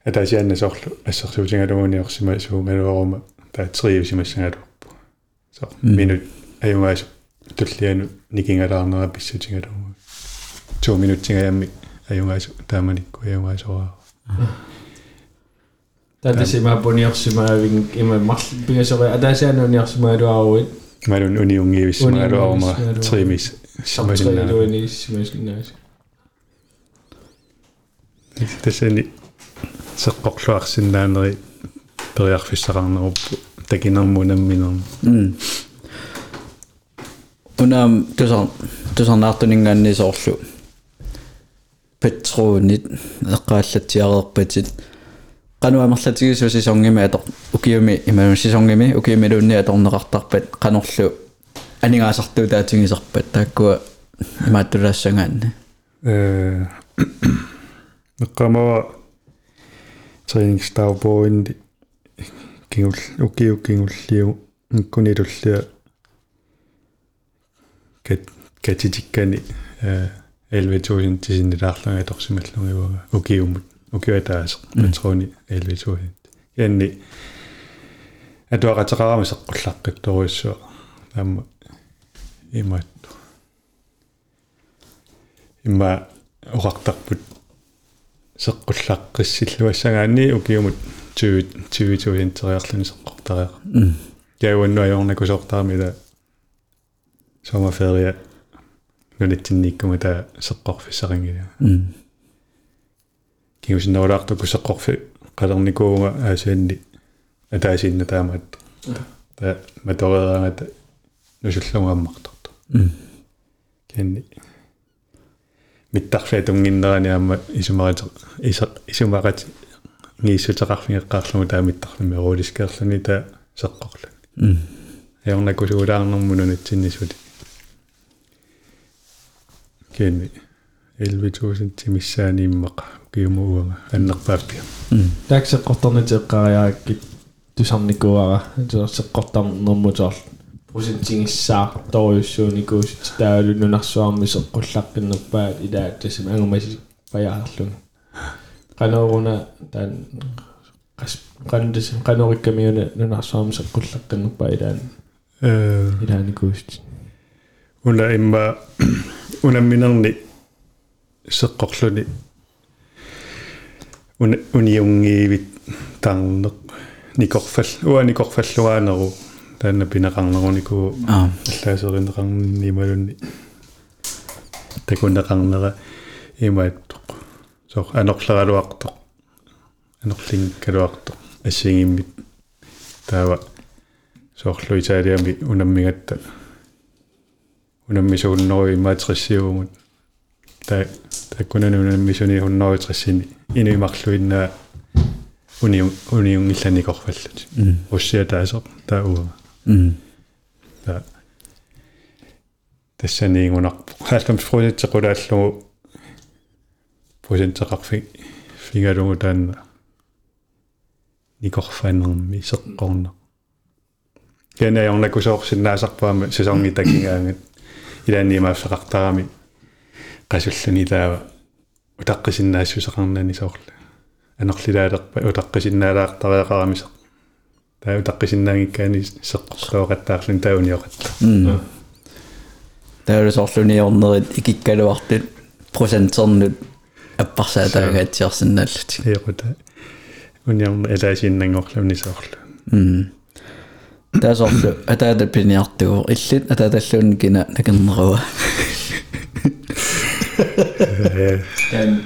атасианна соорлу ассерсуутингалугуниорсима суунгалуарума та триусимассангалуарпу со минут аюнгаас туллиану никингалаарнера писсутингалугу 2 минуттингаямми аюнгаас тааманикку аюнгаасораа татисима пониорсимаавин има марл пигасори атаасиануниорсимаалуаруит малун униунгиивиссимагалуарума Униунгиивиссимагалуару. тримис samtræluani simasinnaasu тассани сеққорлуарсинаанери периарфиссақарнеруппу такинермунамминерми м унаам тусар тусарнаартунингаанни соорлу петроонит эққааллатсиареерпатит qanуамерлатигису сисонгими атор укиуми иману сисонгими укиуми луунни аторнеқартарпат qanorlu анигаасартуу таатигисарпат тааккуа имааттулаассангаанна э эққамава тренингстаупоинди кингул укиу кингуллиу иккунилуллиа кат катитиккани э 11000 тисиннилаарлунга торсималлугивага укиумут укиутаас патрони 11000 янни атуақатеқарами сеққуллаққитторуиссуа таама имаат имма орартарпут сеққуллаққиссиллуассагаани укиумут 20 20 териарлуни сеққортариа яуанну аёрнакусоортарамила sommerferie нунитсинниккума таа сеққорфиссарингиа киусиннерулаарту кусеққорфи қалерникуунга аасианни. Атаасинна таамаат таа маторераангата нусуллунгаммартарто кенни миттарфиа тунгиннерани аама исумарат исумарат нgiissutaqarfingеққарлугу таамиттарлуми руулискеерлуни таа сеққорлуни аёрнакусуулаарнэрмунунатсиннисути кенни 11000 тимиссаанииммаqa киумууга аннерпааппиа таксеққорторнити эққариааккит тусарникуара тусарсеққортарнэрмутоор процентингиссаа ториуссууникуусит таалу нунарсуарми сеққуллаққиннерпаат илаа тасим ангумаси паяарлун каноруна таан қас қандис канориккамиуна нунарсуарми сеққуллаққиннерпаа илаан э илааникуусит уна имма унамминерни сеққорлуни уна униунгиивит таарнеқ никорфал уа никорфаллуаанеру таанна пинеқарнерунику аа аллаасеринеқарнималунни такунеқарнера имааттоқ. Соо анерлералуартоқ анерлингкалуартоқ ассигиммит таава соорлу италиами унаммигатта. Унаммисууннеру имаатриссиугумут та таккунани унаммисуни хуннерутриссини инуимарлуиннаа униу униунгилланикорфаллут уссиа таасо таа м та тассаниингунарпо 90% теқулааллугу процентеқарфи фигалугу таанна никорфаанерми сеққорна кена ярнакусоорсиннаасарпаама сисонги такингаангат илааниимааффеқартарами qasulluni taava utaqqisinnaassусеқарнани соорла анерлилаалерпа утаққисиннаалаартариақарамисеқ таа утаққисиннаангиккаани сеққорлуоқаттаарлун тауниоқатта м таалусоорлуниорнерит икиккалуартут процентернут аппарсаа таагаатсиарсинааллут иоқута униорна элаасииннангорлуни соорла м таасоорлу атаата пиниартугу иллит атааталлуун кина накернеруа тан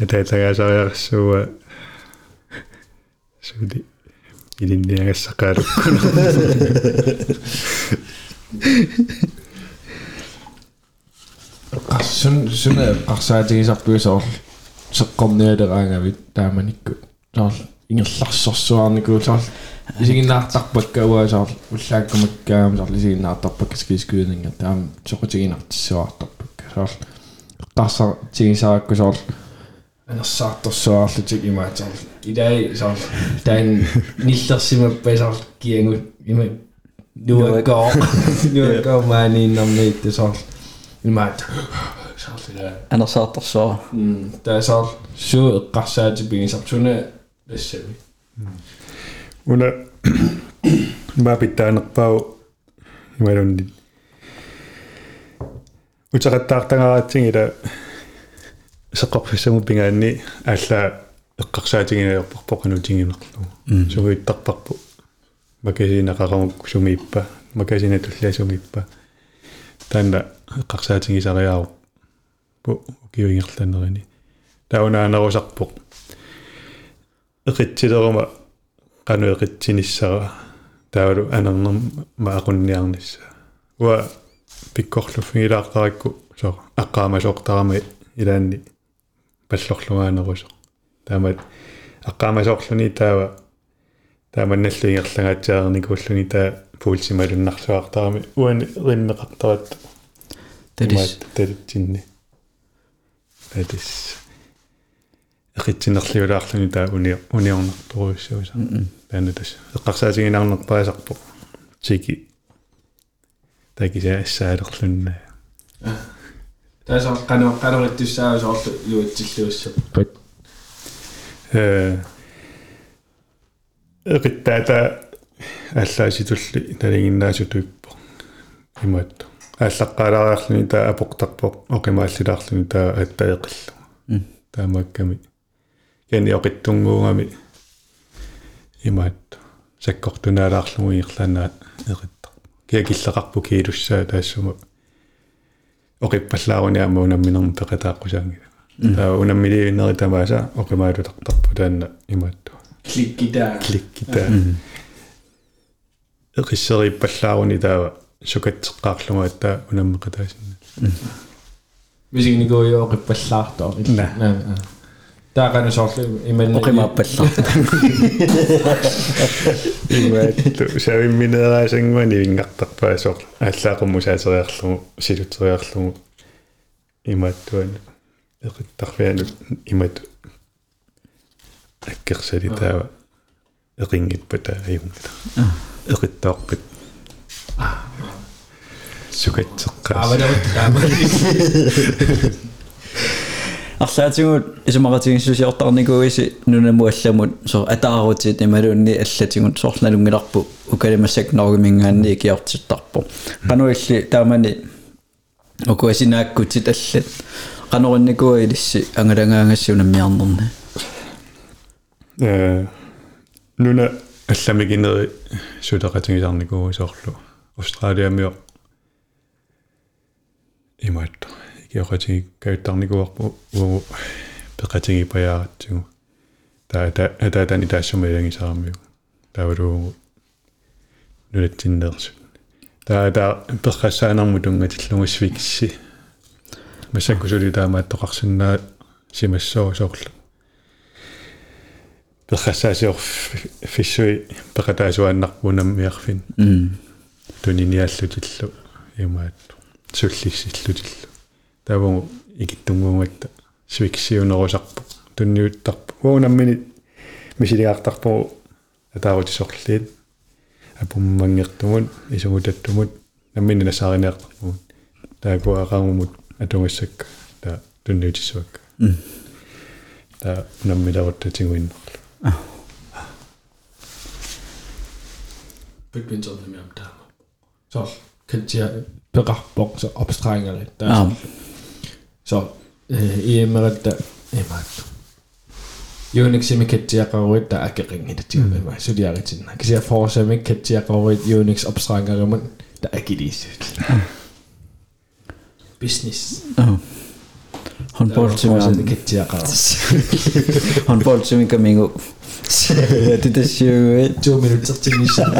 этаатагаасариарсууа суди илинниагассақаалукку qarsun suna qarsaatigisarpuisоор seqqornialeraangavit taamanikku soor ingerlarsorsuarniku soor isiginnaartarpakkauaa ullaakkumakkaam soor isiginnaartarpakka skiiskuuninga taam soqutiginartissuartarpakka soor qarsartigisarakku soor анерсаартэрсуаарлутик имаат соор илай соор таан ниллерсимаппа соор киангут има нуаккоо нуаккоо мааниннэрниитта соор имаат соорла анерсаартарсуара м таасаар суу эққарсаатипигисартуна лассами уна мапиттаанерпау ималунни утеқаттаартангараатсигила сеққорфиссаму пингаанни аалла эққарсаатигинаерпорпоқанутигинерлу сугуиттарпарпу макасинақарамук сумииппа макасина туллаасумиппа таанна эққарсаатингисариаару пу киуингерланерини таунаанерусарпоқ эқитсилерума кану эқитсиниссара таавалу анернерма маақунниарнисса уа пиккорлуффигилааққаракку со аққаамасоортарами илаанни паллорлугаанерусо таамат аққаамасоорлуни таава. Тааманналлуингерлагаатсаарникууллуни таа пуулсималуннарсуартарами уани риннеқартарат. Тадис. Тадитсинни. Тадис. Эқитсинерлиулаарлуни таа уни униорнарторуиссууса таана тас эққарсаатигинаарнерпаасарпо тики такиса ассаалерлунна тааса канаа канариттуссаа соорлу юутсиллуусса пат э эқиттаата аллааситулли налигиннаасутуиппо имаатто ааллаққалаариарлуни таа апоқтарпо оқимааллилаарлуни таа аттаеқиллу таамакками кени оқиттунгуугами имаатто саккортунаалаарлугу ирлаанаа эқитта киакиллеқарпу киилуссаа таассума оқиппаллааруни аама унамминерм пеқатааққусаангила таа унаммилииннери тамааса оқимаалутартарпу таанна имаатто кликкитаа кликкита эқиссериппаллааруни таава сукатсеққаарлугаатта унаммеқатаасинна мисигникуйоқиппаллаартоо На. Таақана соорлу иманна оқимааппаллар имаатту савимминераасангуани вингартарпаасоор ааллаақуммусаатериарлугу силутериарлугу имааттуан эқиттарфиану имат аккерсали таава эқингиппата аюнгила эқиттаорпит сукатсеққаас аварат таама арлаатигут исумаратигиссусиортарникуиси нунамуалламут со атаарутит ималуунни аллатигут соорлналунгиларпу укалимассак норгимингаанни киортиттарпо кануилли таамани окуасинааккутит аллат каноринникуа илисси ангалангаагассунаммиарнерни э нуна алламигинери сулеқатигисарникуу соорлу австралиамио имаатто икиоқатиги каюттарникуарпу уу пеқатиги паяаратсигу таа та ата тани таассумаягисарамиу таавалуу нулатсиннерсу таа та пеққассаанарму тунгатиллугуссвикси масаккусули таамааттоқарсиннаа симассоо соорлу пеққассаасиор фиссуи пеқатаасуаннарпунаммиарфин м туниниаллутиллу имаат суллиссиллутиллу таву икиттунгунгатта свиксиунерусарпу тунниуттарпу. Уунаммини мисилигаартарпу атаарутисорлиит апуммангертумут исугутаттумут. Наммини насаариниартарпугут таакуақармумут атунгассакка та тунниутиссуакка та наммиларуттатигуиннерлу бигвинтернамиам таама соор кантиа пеқарпоқ со обстрангали аа таа So, iimmeritta imaat. Unix-imi katsiaqaruit ta akkeqingitattium ima suliaritinna. Kisia forsami katsiaqaruit Unix opsraangarimun ta akiliissuut. Business. Oh. Han bolti mi am. Han bolti mi kamingu. Det er det sjovt. 2 minutter til nissan.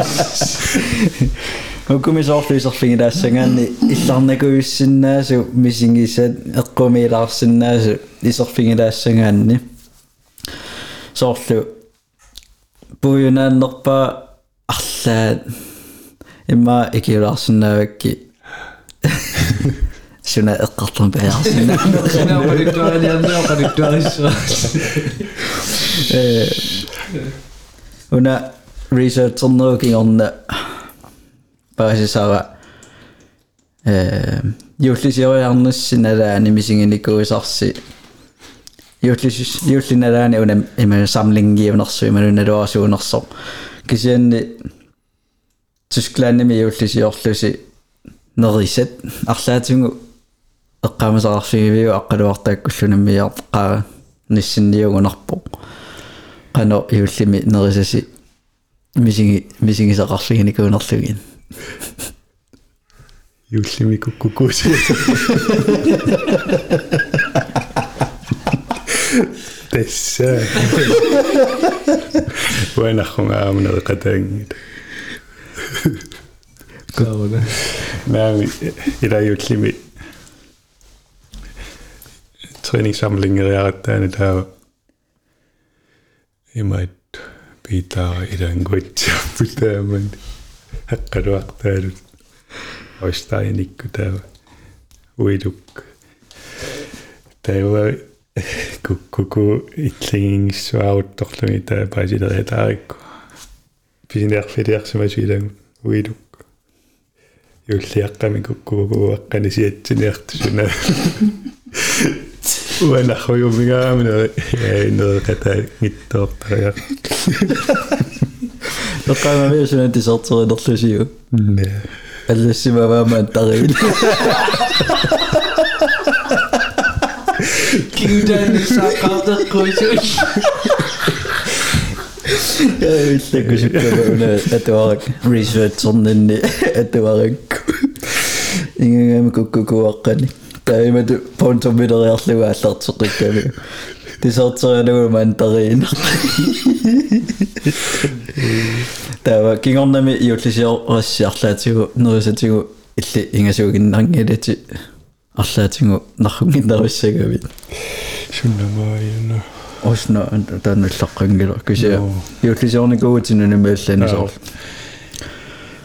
tingisса укумисоорлуисерфигилаассагаанни илларнакуиссиннаасу мисингисат эққумилаарсиннаасу исерфигилаассагаанни соорлу буюнааннерпаа арлаат имма икиулаарсинаавакки суна эққартун паяарсинаа э уна researchernerukingorna paasisara э юллисиориарнассиналаани мисингиникуисарси юллис юллиналаани уна има самлингиунерсу имануналуарсуунерсо кисианни тусклаанними юллисиорлуси нерисат арлаатингу эққамасарарфигивиу аққалуартааккуллунаммиар қаа ниссинниугунарпо қано юллими нерисаси мисинги мисингисақарфигиникуунерлугин юуллими куккукуус тесса ванахунгаамна qataangit Kauna. наами илаюуллими træningssamlingeриараттаана таава häkkaruak päädyt. Oista enikku täällä. Uidukka. Täällä kukkuku itsingis auttolumi tää paisi tällä hetkellä aikaa. Pisin järfidiäksi mä syydän uidukka. Julliakkamin kukkuku vakkani sietsin järtysynä. وانا اخوي امي قام من انه قتل قلت Dat kan je maar zo het is altijd dat is je. Nee. Het is je maar wel mijn tarijn. Kinderen zakken altijd koosjes. Ja, ik denk dat ik het werk. Research on the het werk. Ik heb ook ook wakker. Daar met de punt op middel als de was dat soort dingen. Het is altijd een moment daarin. Тава кингорнами иуллисиорассиарлаатигу нерисатигу илли ингасуугиннарнгилати арлаатигу нархунгиннариссагами суннамааюна осна таанналлаққангила кися Ноо. иуллисиорникуугутинуна маалланисоор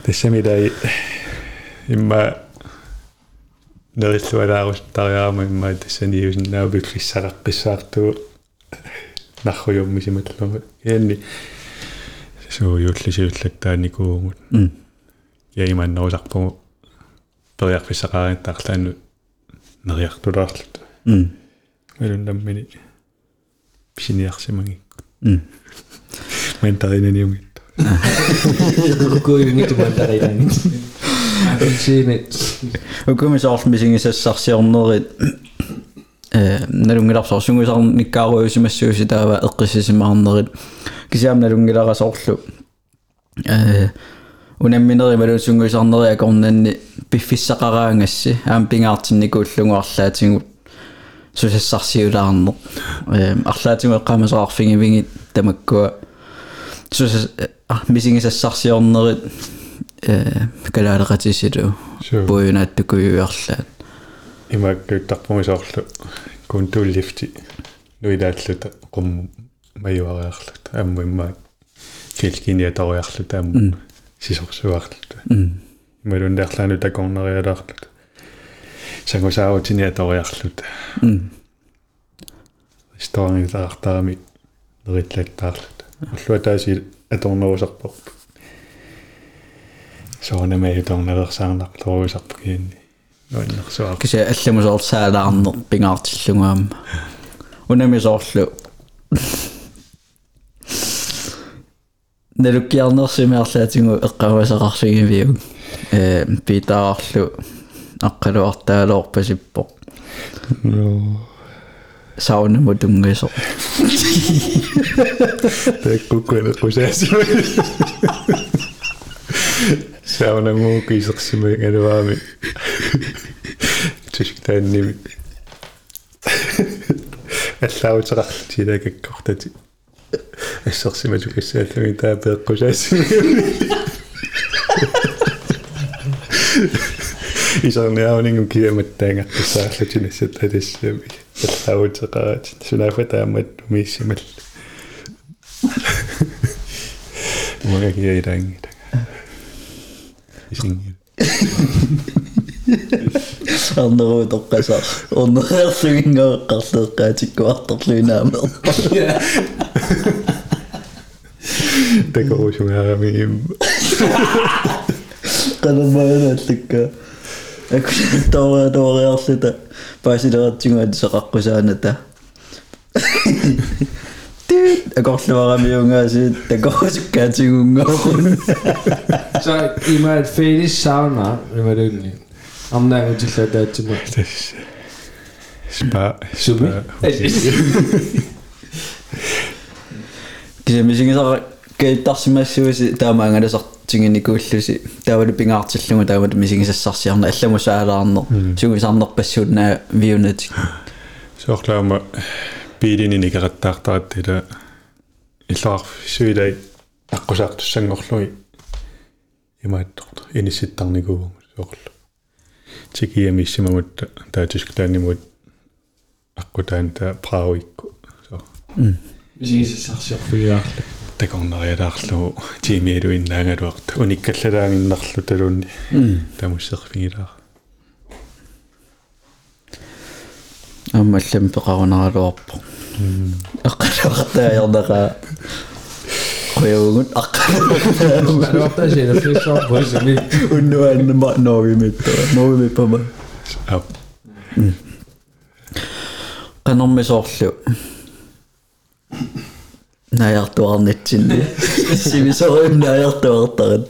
тассамилай имма нериллуалаарустариарама имма тассаниусиннаау пиффиссақаққиссаартугу нархуйуммисималлума ианни суу юуллисиуллаттааникуугут м я иманнерусарпугу периарфиссақаариттаарлаанну нериартулаарлут м малуннаммини писиниарсимагикку м ментаринаниугит Kuuingit mantarilan. Sinit. Укумисаарл мисигисассарсиорнерит э налунгиларсорсунгусарниккааруйусимассууси таава эққиссисимаарнерит кисиам налунгиларасоорлу э унамминери малусунгусарнери акорнанни пиффиссақараангасси аам пингаартинникууллугуарлаатингу сусассарсиулаарнер. Э арлаатингу эққамасаарфингивингит тамаккуа сусас мисигисассарсиорнерит э калаалеқатисилу Sure. Имаккуттарпумисоорлу кунтууллифти нуилааллута qum маюариарлут амму имма килкиния ториарлут амму сисорсуарлут. Ималундаарлаану такорнериалаарлут м ресторангилаартарами нериллаттаарлут уллуатааси аторнерусарпорпу соонамаа торнерерсаарнарлоруусарпу кианни нуаннерсуар кися алламусоор саалаарнер пингаартиллугаама унамисоорлу налуккиарнерсимаарлаатингу эққавасақарсигивиу э питаарлу аққалуартаалоорпасиппо саунаму тунгасо тэккуккуна кусаасима саунамуу кисерсима галуаами тишктаанними аллаутеқарлутилакаккортати ассерсима тукассааллуми таа пеэққусаасима исарниаунingum киаматтаангартассаарлутинассат алиссами аллаутеқаат сунафатаамат ging hier. Anderwoord opgezet. Onderweg ook als dat kaartje kwart op nu naam. Ja. Denk al. Kan het maar natuurlijk. Ik zit door de oorlog zitten. Pas je dat jongen, dus rakken ik het hè. tyt, og går slår med unge og siger, der går så godt til unge. Så I må et fælles sauna, det var det egentlig. Om der er til slet der til mig. Spar, spar. Kysymys on se, keittarsimassuusi taamaangalasart tinginikuullusi taavalu pingaartillugu taavalu misingisassarsiarna allamusaalaarner sugusaarnerpassuunaa viunatik soorlaama караттаартарат ила иллаарф суилай аққусаартуссангорлуи имаатторт инисситтарникуу соорлу тикиамиссимамут таатисклаанимут аққутаан таа прауикку соо мисигисассарсиорфигиарлу такорнериалаарлу тимиалуиннаагалуарта униккаллалаангиннарлу талуунни тамуссерфигилаа аммаллам пеқарунаралуарпо аққалуартаайорнера қоягугут аққалуартаа Алуартаасина фисоо босми уннуааннама новимитта новимиппама ап канормисоорлу наяртуарнитсинни симисоорим наяртуартарат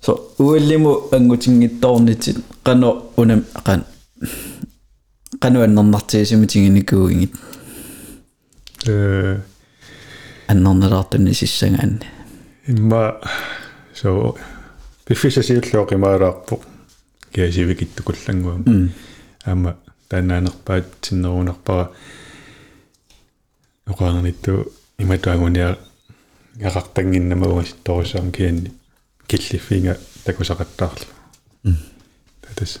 со уиллиму ангутингитторнитит қано унам қан қано аннернартигисимитингиникуугингит э. Аннернелаартунни сиссагаанни имма со пиффисасиуллуоқимаалаарпо киасивикиттукуллангуам аама танаанерпаат синнерунерпара оқаанернитту иматуагуниа гақартангиннамаугаситторусаам кианни киллиффинга такусақаттаарлу татас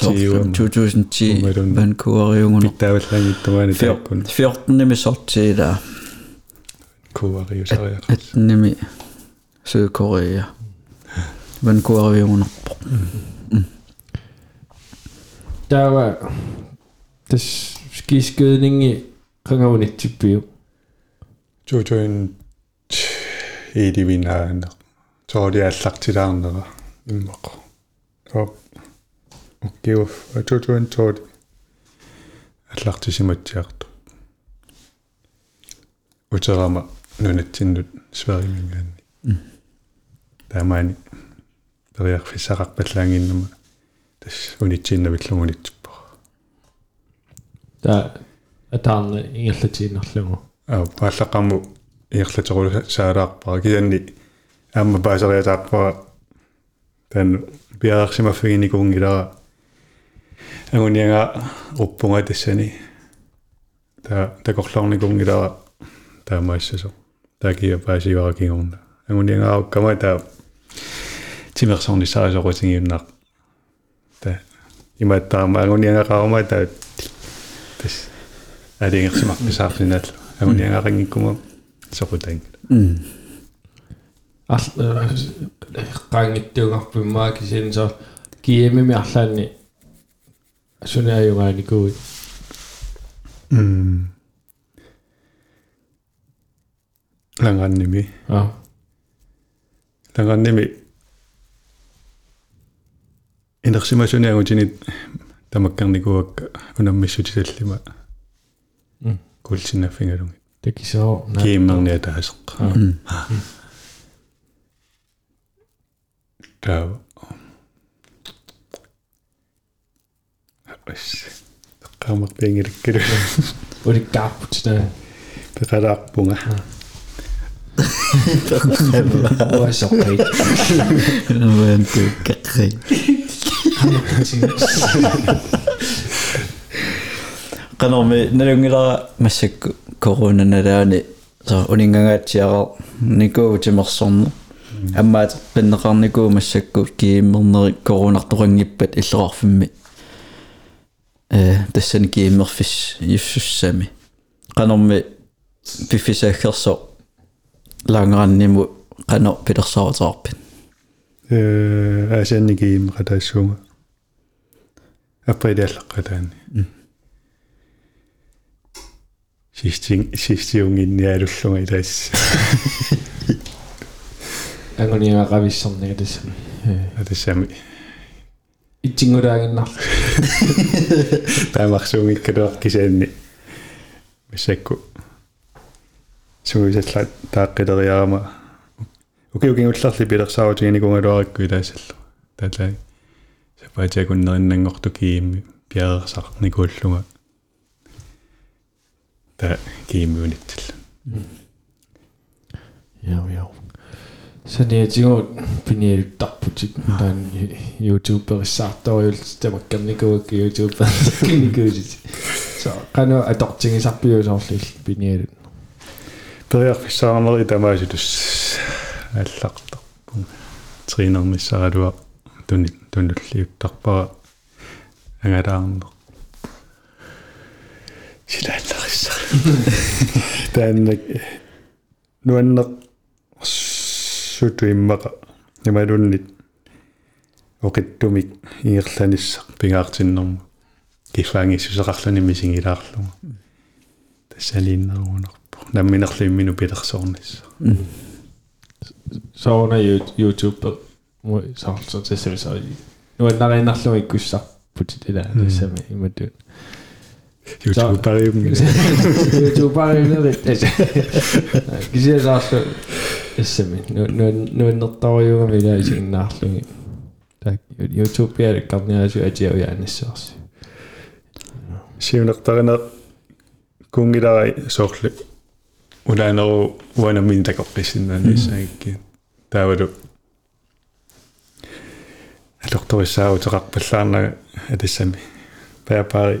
2010 Vancouver-regionen. Pitävällängittumaani taakkun. 14 sortii tää. Kuoriusarja. 18 nimi Syd-Korea. Vancouver-regionen. Der var des skiskydning i Kangavunitsippiu. Tutuin ei divinaana. Tuo oli ällaktidaanana. Immako. Hoppa. Жожоин тоол аллартисиматсиарту утерама нунатсиннут сверимингаанни таамаани периарфиссақарпаллаангиннама тас унитсиннавиллугунитсиппо та атаарне ингерлатииннерлугу аа пааллақарму иерлатеру саалаарпара кианни аама паасериатаарпара тан биарсимаффигиникуунгилара агуниага уппунга тассани та такорлорникуунгилара таамаассасо такиа паасиваракигорна агуниага ауккама та тимерсорнissaасоқутингиуннар та иматтаама агуниага қаама та тас алингерсимарписаарфинаал агуниагарингиккума соқутаин ар qaangittуugarpimmaa кисинсо киемими арлаанни суниаюгааникуи м ланганними. А. Ланганними. Инерсимасуниагутинит тамаккарникуакка унаммиссутилаллима кулсинаффингалунги такисоо кииммерниа таасеққа таа аппас таққамақ пингиликкилу уликкаарпутина пеқалаарпунга уасоққит вэнту какрей канорми налунгилара массакку коронаналаани со унингагаатсиара никуу тимерсорну аммаат пиннеқарникуу массакку кииммернери تسن كيمر فيس يفسس سامي قنرمي في فيس اكرسو لانغرانيمو قنو بيدرسو تاربن عشان نجيم قد شوما أبيد القدان شيشتين شيشتين إني أرسل ما يدرس أقول يا غبي سمني هذا سامي هذا سامي итсингулаагиннар таамарсуунгиккалуар кисаанни миссакку суусалла тааққилериарама окей окей улларли пилерсаавутигиникунгалуарикку илаассаллу талаа сапаатиакуннериннангорту киимми пиаерсақ никууллунга та кииммиунитсалла яу яу саниатигу пиниэлуттарпутик таан ютуберissаарторюл тамаккарникуак ютуберникуусит со кано атортигисарпиусоорлил пиниэлут периарфиссаарнери тамаасутус аллартарпун тринермиссаралуа туни тунуллиуттарпара ангалаарнер силаалларисса тааннак нуаннеқ суту иммаqa nimалуннит оқиттумик иерланиссақ пингаартиннэрму кифаангиссусеқарлуни мисигилаарлуга тассалииннеруунерпо намминерлиммину пилерсоорнисса соона ютуб му саарсо тассами саа нуаннариннарлуми иккуссарпутит ила тассами иматут YouTube париум ютуб паринерит кисиасаарлу тассами нуаннертариугами ила исигиннаарлуги так ютуб яа карниасу атиауяаниссаарси сиунертарина кунгилари соорлу улаанеру уанамин такоққиссиннаанниссаагикки таавалу алорториссаавутеқарпаллаарнага атассами паапаари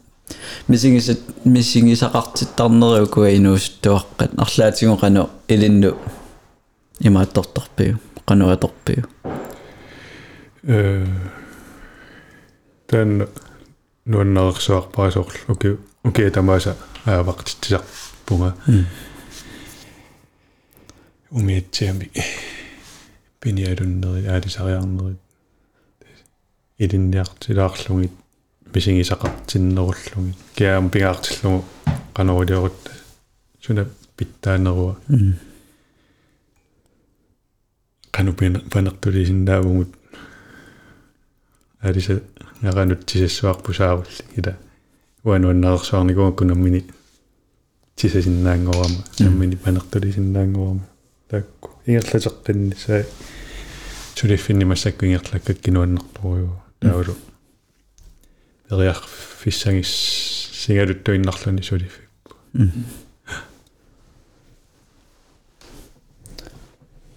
мисингисат мисингисақартиттарнериукуа инуустуаққат арлаатигу қану илинну имаатторторпиу қануаторпиу э тэн нуаннерсуарпаасоорлу окей окей тамааса аавартитсисарпунга умиатсиами пиниалуннери аалисариарнери. Илинниартилаарлугит мисигисақартиннеруллугит киаам пингаартиллугу канорулиорут суна питтаанеруа кану панертулисиннаавгут алиса ngaranuttisissuarpusaavalli ila уануаннерсуарникуакку наммини тисасиннаангорама наммини панертулисиннаангорама таакку ингерлатеққинни саа тулиффинни массакку ингерлаккат кинуаннерпоруйу таавалу периар фиссагис сингалуттуиннарлуни сулиффиппу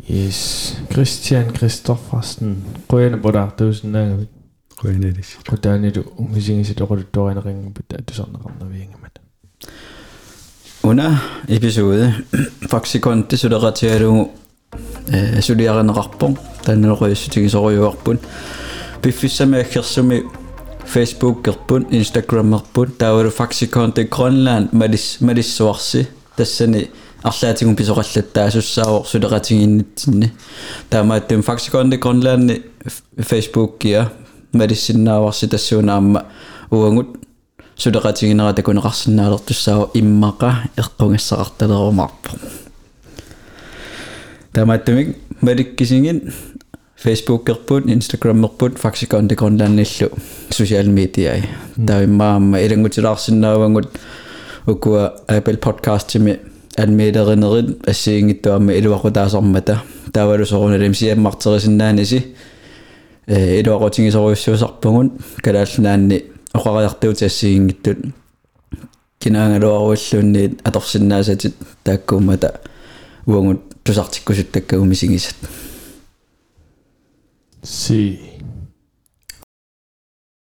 Yes. Christian Christoffersen. Qoyana bodaartuusinnaagavit. qoinalис Qutaanilu umisigisit oquluttuarineqinnguput atusarneqarnaviingamat. уна эпизоде факсиконти сулератиалугу э сулиаринеқарпо таннеқоиссутигисоруйуарпут пиффиссамиаккерсуми Facebook керпун Instagram мерпут таавалу факсиконти Грönland малис малиссуарси тассани арлаатигун писоқаллаттаа суссаавор сулератигиннитсинни таамааттум факсиконти Grönland Facebook киа малиссиннааварси тассуунаама уангут сулератигинера такунеқарсинаалертуссаава иммақа эққунгассақарталерумарпо таамааттумик маликкисингин Facebookerpun, Instagrammerpun, faktisk on the Grønlandillu, social media. Mm. Der er mamma, et engut til Larsen, og engut, og kunne Apple Podcast til mig, at med der rinder ind, at se inget der med et år, der er sammen med der. Der var du så rundt, dem siger, at Martere sin nærende sig. Øh, et år, ting så røst, så på hun, kan der altså nærende, og rører det til at se inget den. Kinang er du også lønnet, at der sin nærende sig til, der kommer der. Uangut, du sagde, at du sagde, at at du Sí.